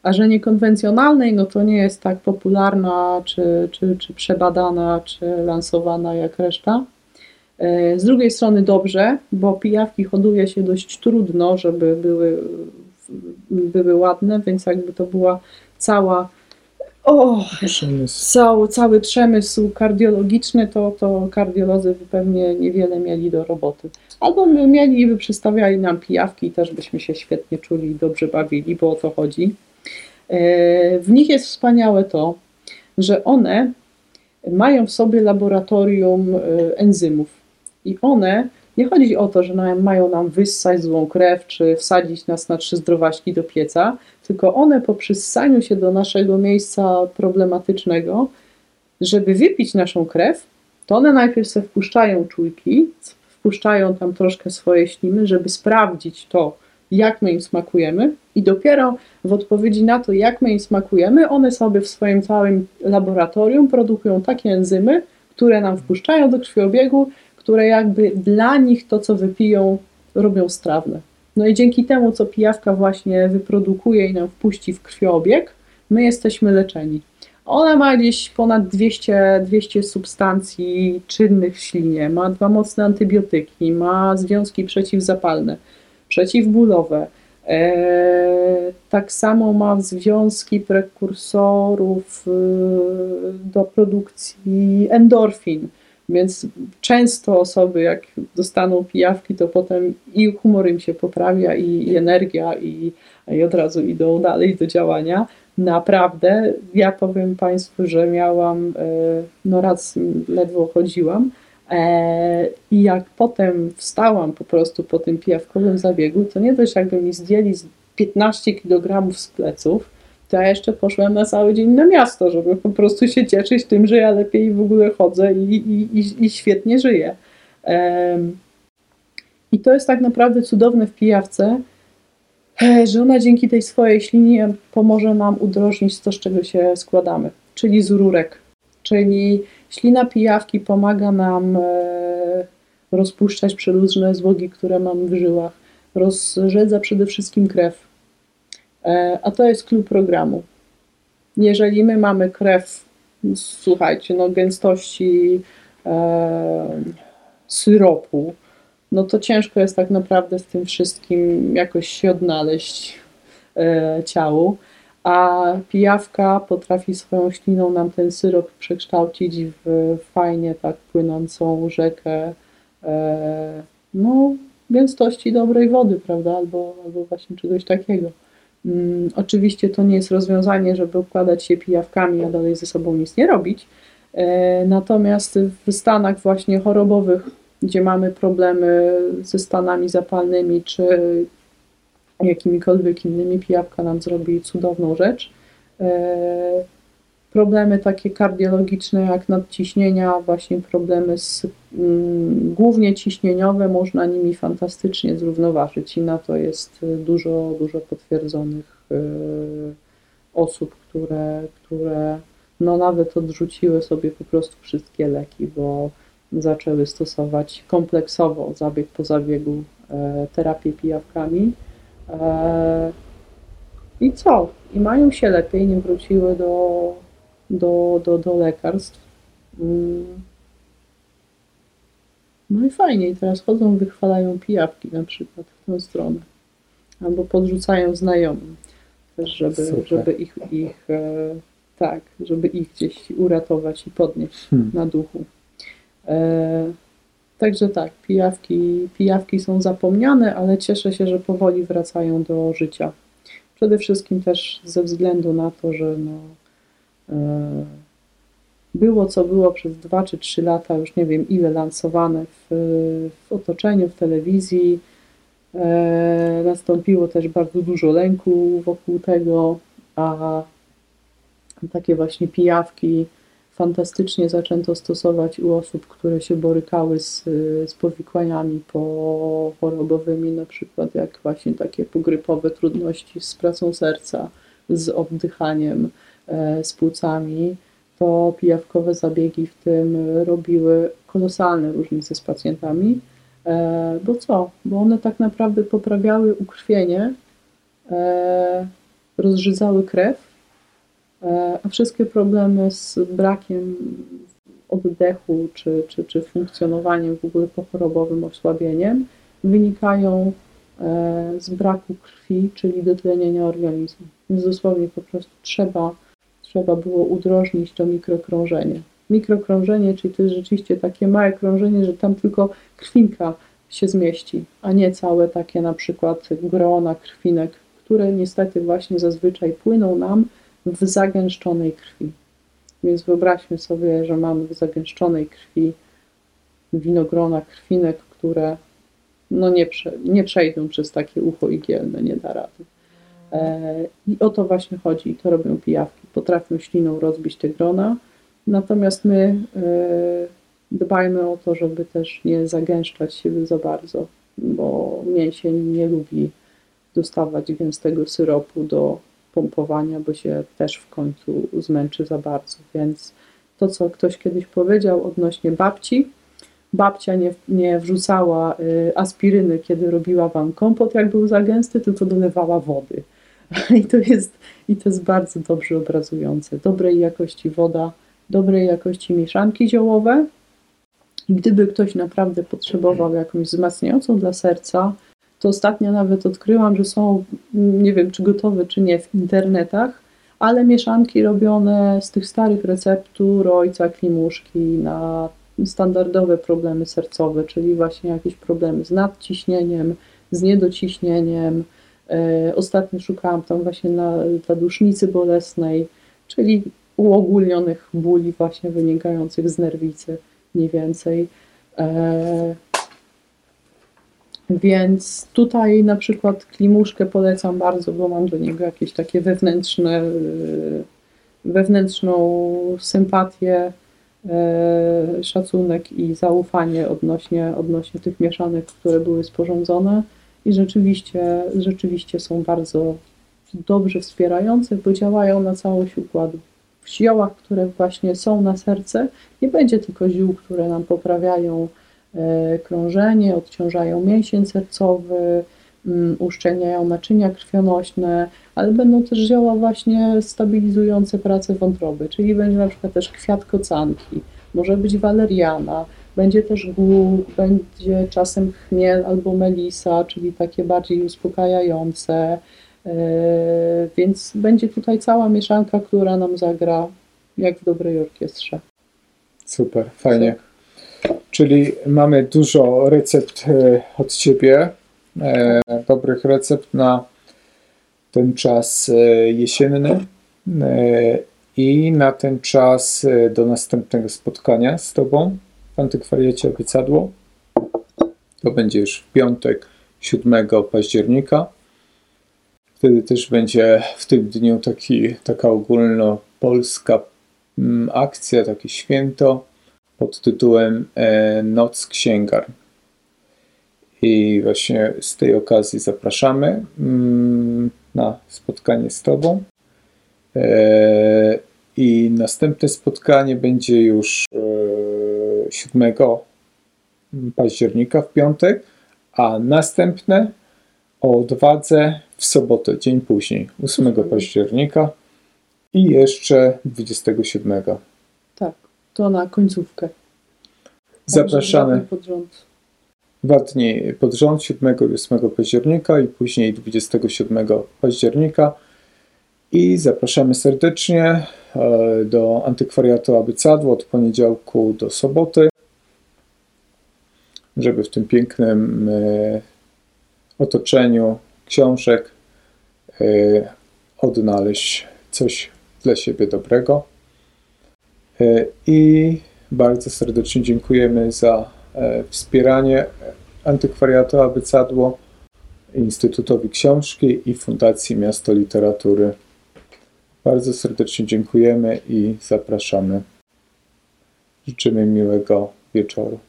A że niekonwencjonalnej, no to nie jest tak popularna, czy, czy, czy przebadana, czy lansowana jak reszta. E, Z drugiej strony dobrze, bo pijawki hoduje się dość trudno, żeby były, były ładne, więc jakby to była cała. O, cały, cały przemysł kardiologiczny, to, to kardiolodzy pewnie niewiele mieli do roboty. Albo by mieli i by przystawiali nam pijawki i też byśmy się świetnie czuli i dobrze bawili, bo o to chodzi. E, W nich jest wspaniałe to, że one mają w sobie laboratorium e, enzymów i one Nie chodzi o to, że mają nam wyssać złą krew, czy wsadzić nas na trzy zdrowaśki do pieca, tylko one po przyssaniu się do naszego miejsca problematycznego, żeby wypić naszą krew, to one najpierw sobie wpuszczają czujki, wpuszczają tam troszkę swoje śliny, żeby sprawdzić to, jak my im smakujemy, i dopiero w odpowiedzi na to, jak my im smakujemy, one sobie w swoim całym laboratorium produkują takie enzymy, które nam wpuszczają do krwiobiegu, które jakby dla nich to, co wypiją, robią strawne. No i dzięki temu, co pijawka właśnie wyprodukuje i nam wpuści w krwiobieg, my jesteśmy leczeni. Ona ma gdzieś ponad 200, 200 substancji czynnych w ślinie, ma dwa mocne antybiotyki, ma związki przeciwzapalne, przeciwbólowe. E, tak samo ma związki prekursorów y, do produkcji endorfin. Więc często osoby, jak dostaną pijawki, to potem i humor im się poprawia, i, i energia, i, i od razu idą dalej do działania. Naprawdę, ja powiem Państwu, że miałam, e, no raz ledwo chodziłam, e, i jak potem wstałam po prostu po tym pijawkowym zabiegu, to nie dość jakby mi zdjęli z 15 kg z pleców, ja jeszcze poszłam na cały dzień na miasto, żeby po prostu się cieszyć tym, że ja lepiej w ogóle chodzę i, i, i, i świetnie żyję. I to jest tak naprawdę cudowne w pijawce, e, że ona dzięki tej swojej ślinie pomoże nam udrożnić to, z czego się składamy, czyli z rurek. Czyli ślina pijawki pomaga nam e, rozpuszczać przeróżne złogi, które mamy w żyłach. Rozrzedza przede wszystkim krew. E, A to jest klucz programu. Jeżeli my mamy krew, słuchajcie, no gęstości e, syropu, no to ciężko jest tak naprawdę w tym wszystkim jakoś się odnaleźć e, ciału. A pijawka potrafi swoją śliną nam ten syrop przekształcić w fajnie tak płynącą rzekę e, no, gęstości dobrej wody, prawda? Albo, albo właśnie czegoś takiego. Mm, oczywiście to nie jest rozwiązanie, żeby układać się pijawkami, a dalej ze sobą nic nie robić. E, natomiast w stanach właśnie chorobowych, gdzie mamy problemy ze stanami zapalnymi czy jakimikolwiek innymi, pijawka nam zrobi cudowną rzecz. Problemy takie kardiologiczne jak nadciśnienia, właśnie problemy z, mm, głównie ciśnieniowe, można nimi fantastycznie zrównoważyć i na to jest y, dużo, dużo potwierdzonych y, osób, które, które no nawet odrzuciły sobie po prostu wszystkie leki, bo zaczęły stosować kompleksowo zabieg po zabiegu e, terapię pijawkami. E, I co? I mają się lepiej, nie wróciły do, do, do, do lekarstw. Mm. No i fajnie, i teraz chodzą, wychwalają pijawki na przykład w tę stronę. Albo podrzucają znajomym, też żeby, Super. żeby ich, ich e, tak, żeby ich gdzieś uratować i podnieść Hmm. na duchu. E, także tak, pijawki, pijawki są zapomniane, ale cieszę się, że powoli wracają do życia. Przede wszystkim też ze względu na to, że no, było co było przez dwa czy trzy lata, już nie wiem ile lansowane w, w otoczeniu, w telewizji. E, nastąpiło też bardzo dużo lęku wokół tego, a takie właśnie pijawki fantastycznie zaczęto stosować u osób, które się borykały z, z powikłaniami pochorobowymi, na przykład jak właśnie takie pogrypowe trudności z pracą serca, z oddychaniem, e, z płucami, to pijawkowe zabiegi w tym robiły kolosalne różnice z pacjentami. E, Bo co? Bo one tak naprawdę poprawiały ukrwienie, e, rozrzedzały krew, E, a wszystkie problemy z brakiem oddechu czy, czy, czy funkcjonowaniem w ogóle pochorobowym, osłabieniem wynikają e, z braku krwi, czyli dotlenienia organizmu. Więc dosłownie po prostu trzeba, trzeba było udrożnić to mikrokrążenie. Mikrokrążenie, czyli to jest rzeczywiście takie małe krążenie, że tam tylko krwinka się zmieści, a nie całe takie na przykład grona krwinek, które niestety właśnie zazwyczaj płyną nam w zagęszczonej krwi. Więc wyobraźmy sobie, że mamy w zagęszczonej krwi winogrona krwinek, które no nie, prze, nie przejdą przez takie ucho igielne, nie da rady. E, I o to właśnie chodzi, i to robią pijawki. Potrafią śliną rozbić te grona, natomiast my e, dbajmy o to, żeby też nie zagęszczać siebie za bardzo, bo mięsień nie lubi dostawać gęstego syropu do pompowania, bo się też w końcu zmęczy za bardzo. Więc to, co ktoś kiedyś powiedział odnośnie babci, babcia nie, nie wrzucała y, aspiryny, kiedy robiła wam kompot, jak był za gęsty, tylko dolewała wody. <laughs> I to jest, i to jest bardzo dobrze obrazujące. Dobrej jakości woda, dobrej jakości mieszanki ziołowe. I gdyby ktoś naprawdę potrzebował jakąś wzmacniającą dla serca, to ostatnio nawet odkryłam, że są, nie wiem czy gotowe, czy nie, w internetach, ale mieszanki robione z tych starych receptur ojca Klimuszki na standardowe problemy sercowe, czyli właśnie jakieś problemy z nadciśnieniem, z niedociśnieniem. E, Ostatnio szukałam tam właśnie na, dla dusznicy bolesnej, czyli uogólnionych bóli właśnie wynikających z nerwicy mniej więcej. E, Więc tutaj na przykład klimuszkę polecam bardzo, bo mam do niego jakieś takie wewnętrzne, y, wewnętrzną sympatię, e, szacunek i zaufanie odnośnie, odnośnie tych mieszanek, które były sporządzone i rzeczywiście, rzeczywiście są bardzo dobrze wspierające, bo działają na całość układu. W ziołach, które właśnie są na serce, nie będzie tylko ziół, które nam poprawiają e, krążenie, odciążają mięsień sercowy, mm, uszczelniają naczynia krwionośne, ale będą też zioła właśnie stabilizujące pracę wątroby, czyli będzie na przykład też kwiat kocanki, może być waleriana, będzie też głuk, będzie czasem chmiel albo melisa, czyli takie bardziej uspokajające, e, więc będzie tutaj cała mieszanka, która nam zagra jak w dobrej orkiestrze. Super, fajnie. Czyli mamy dużo recept e, od Ciebie, e, dobrych recept na ten czas jesienny i na ten czas do następnego spotkania z Tobą w Antykwariacie Obiecadło. To będzie już w piątek 7 października. Wtedy też będzie w tym dniu taki, taka ogólnopolska mm, akcja, takie święto pod tytułem e, Noc Księgarń. I właśnie z tej okazji zapraszamy mm, na spotkanie z Tobą. E, I następne spotkanie będzie już e, 7 października w piątek, a następne o odwadze w sobotę, dzień później, 8 października i jeszcze 27. Tak, to na końcówkę. Zapraszamy. Także pod rząd. Dwa dni pod rząd, 7 i 8 października i później 27 października. I zapraszamy serdecznie do antykwariatu Abycadło od poniedziałku do soboty, żeby w tym pięknym e, otoczeniu książek e, odnaleźć coś dla siebie dobrego. E, I bardzo serdecznie dziękujemy za e, wspieranie Antykwariatu Abycadło, Instytutowi Książki i Fundacji Miasto Literatury. Bardzo serdecznie dziękujemy i zapraszamy. Życzymy miłego wieczoru.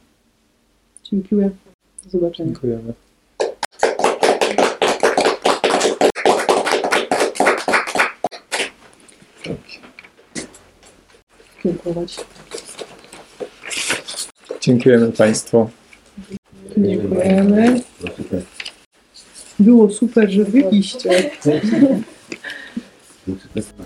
Dziękuję. Do zobaczenia. Dziękujemy. Dziękować. Dziękujemy Państwu. Dziękujemy. Było super, że <laughs> byliście. Super.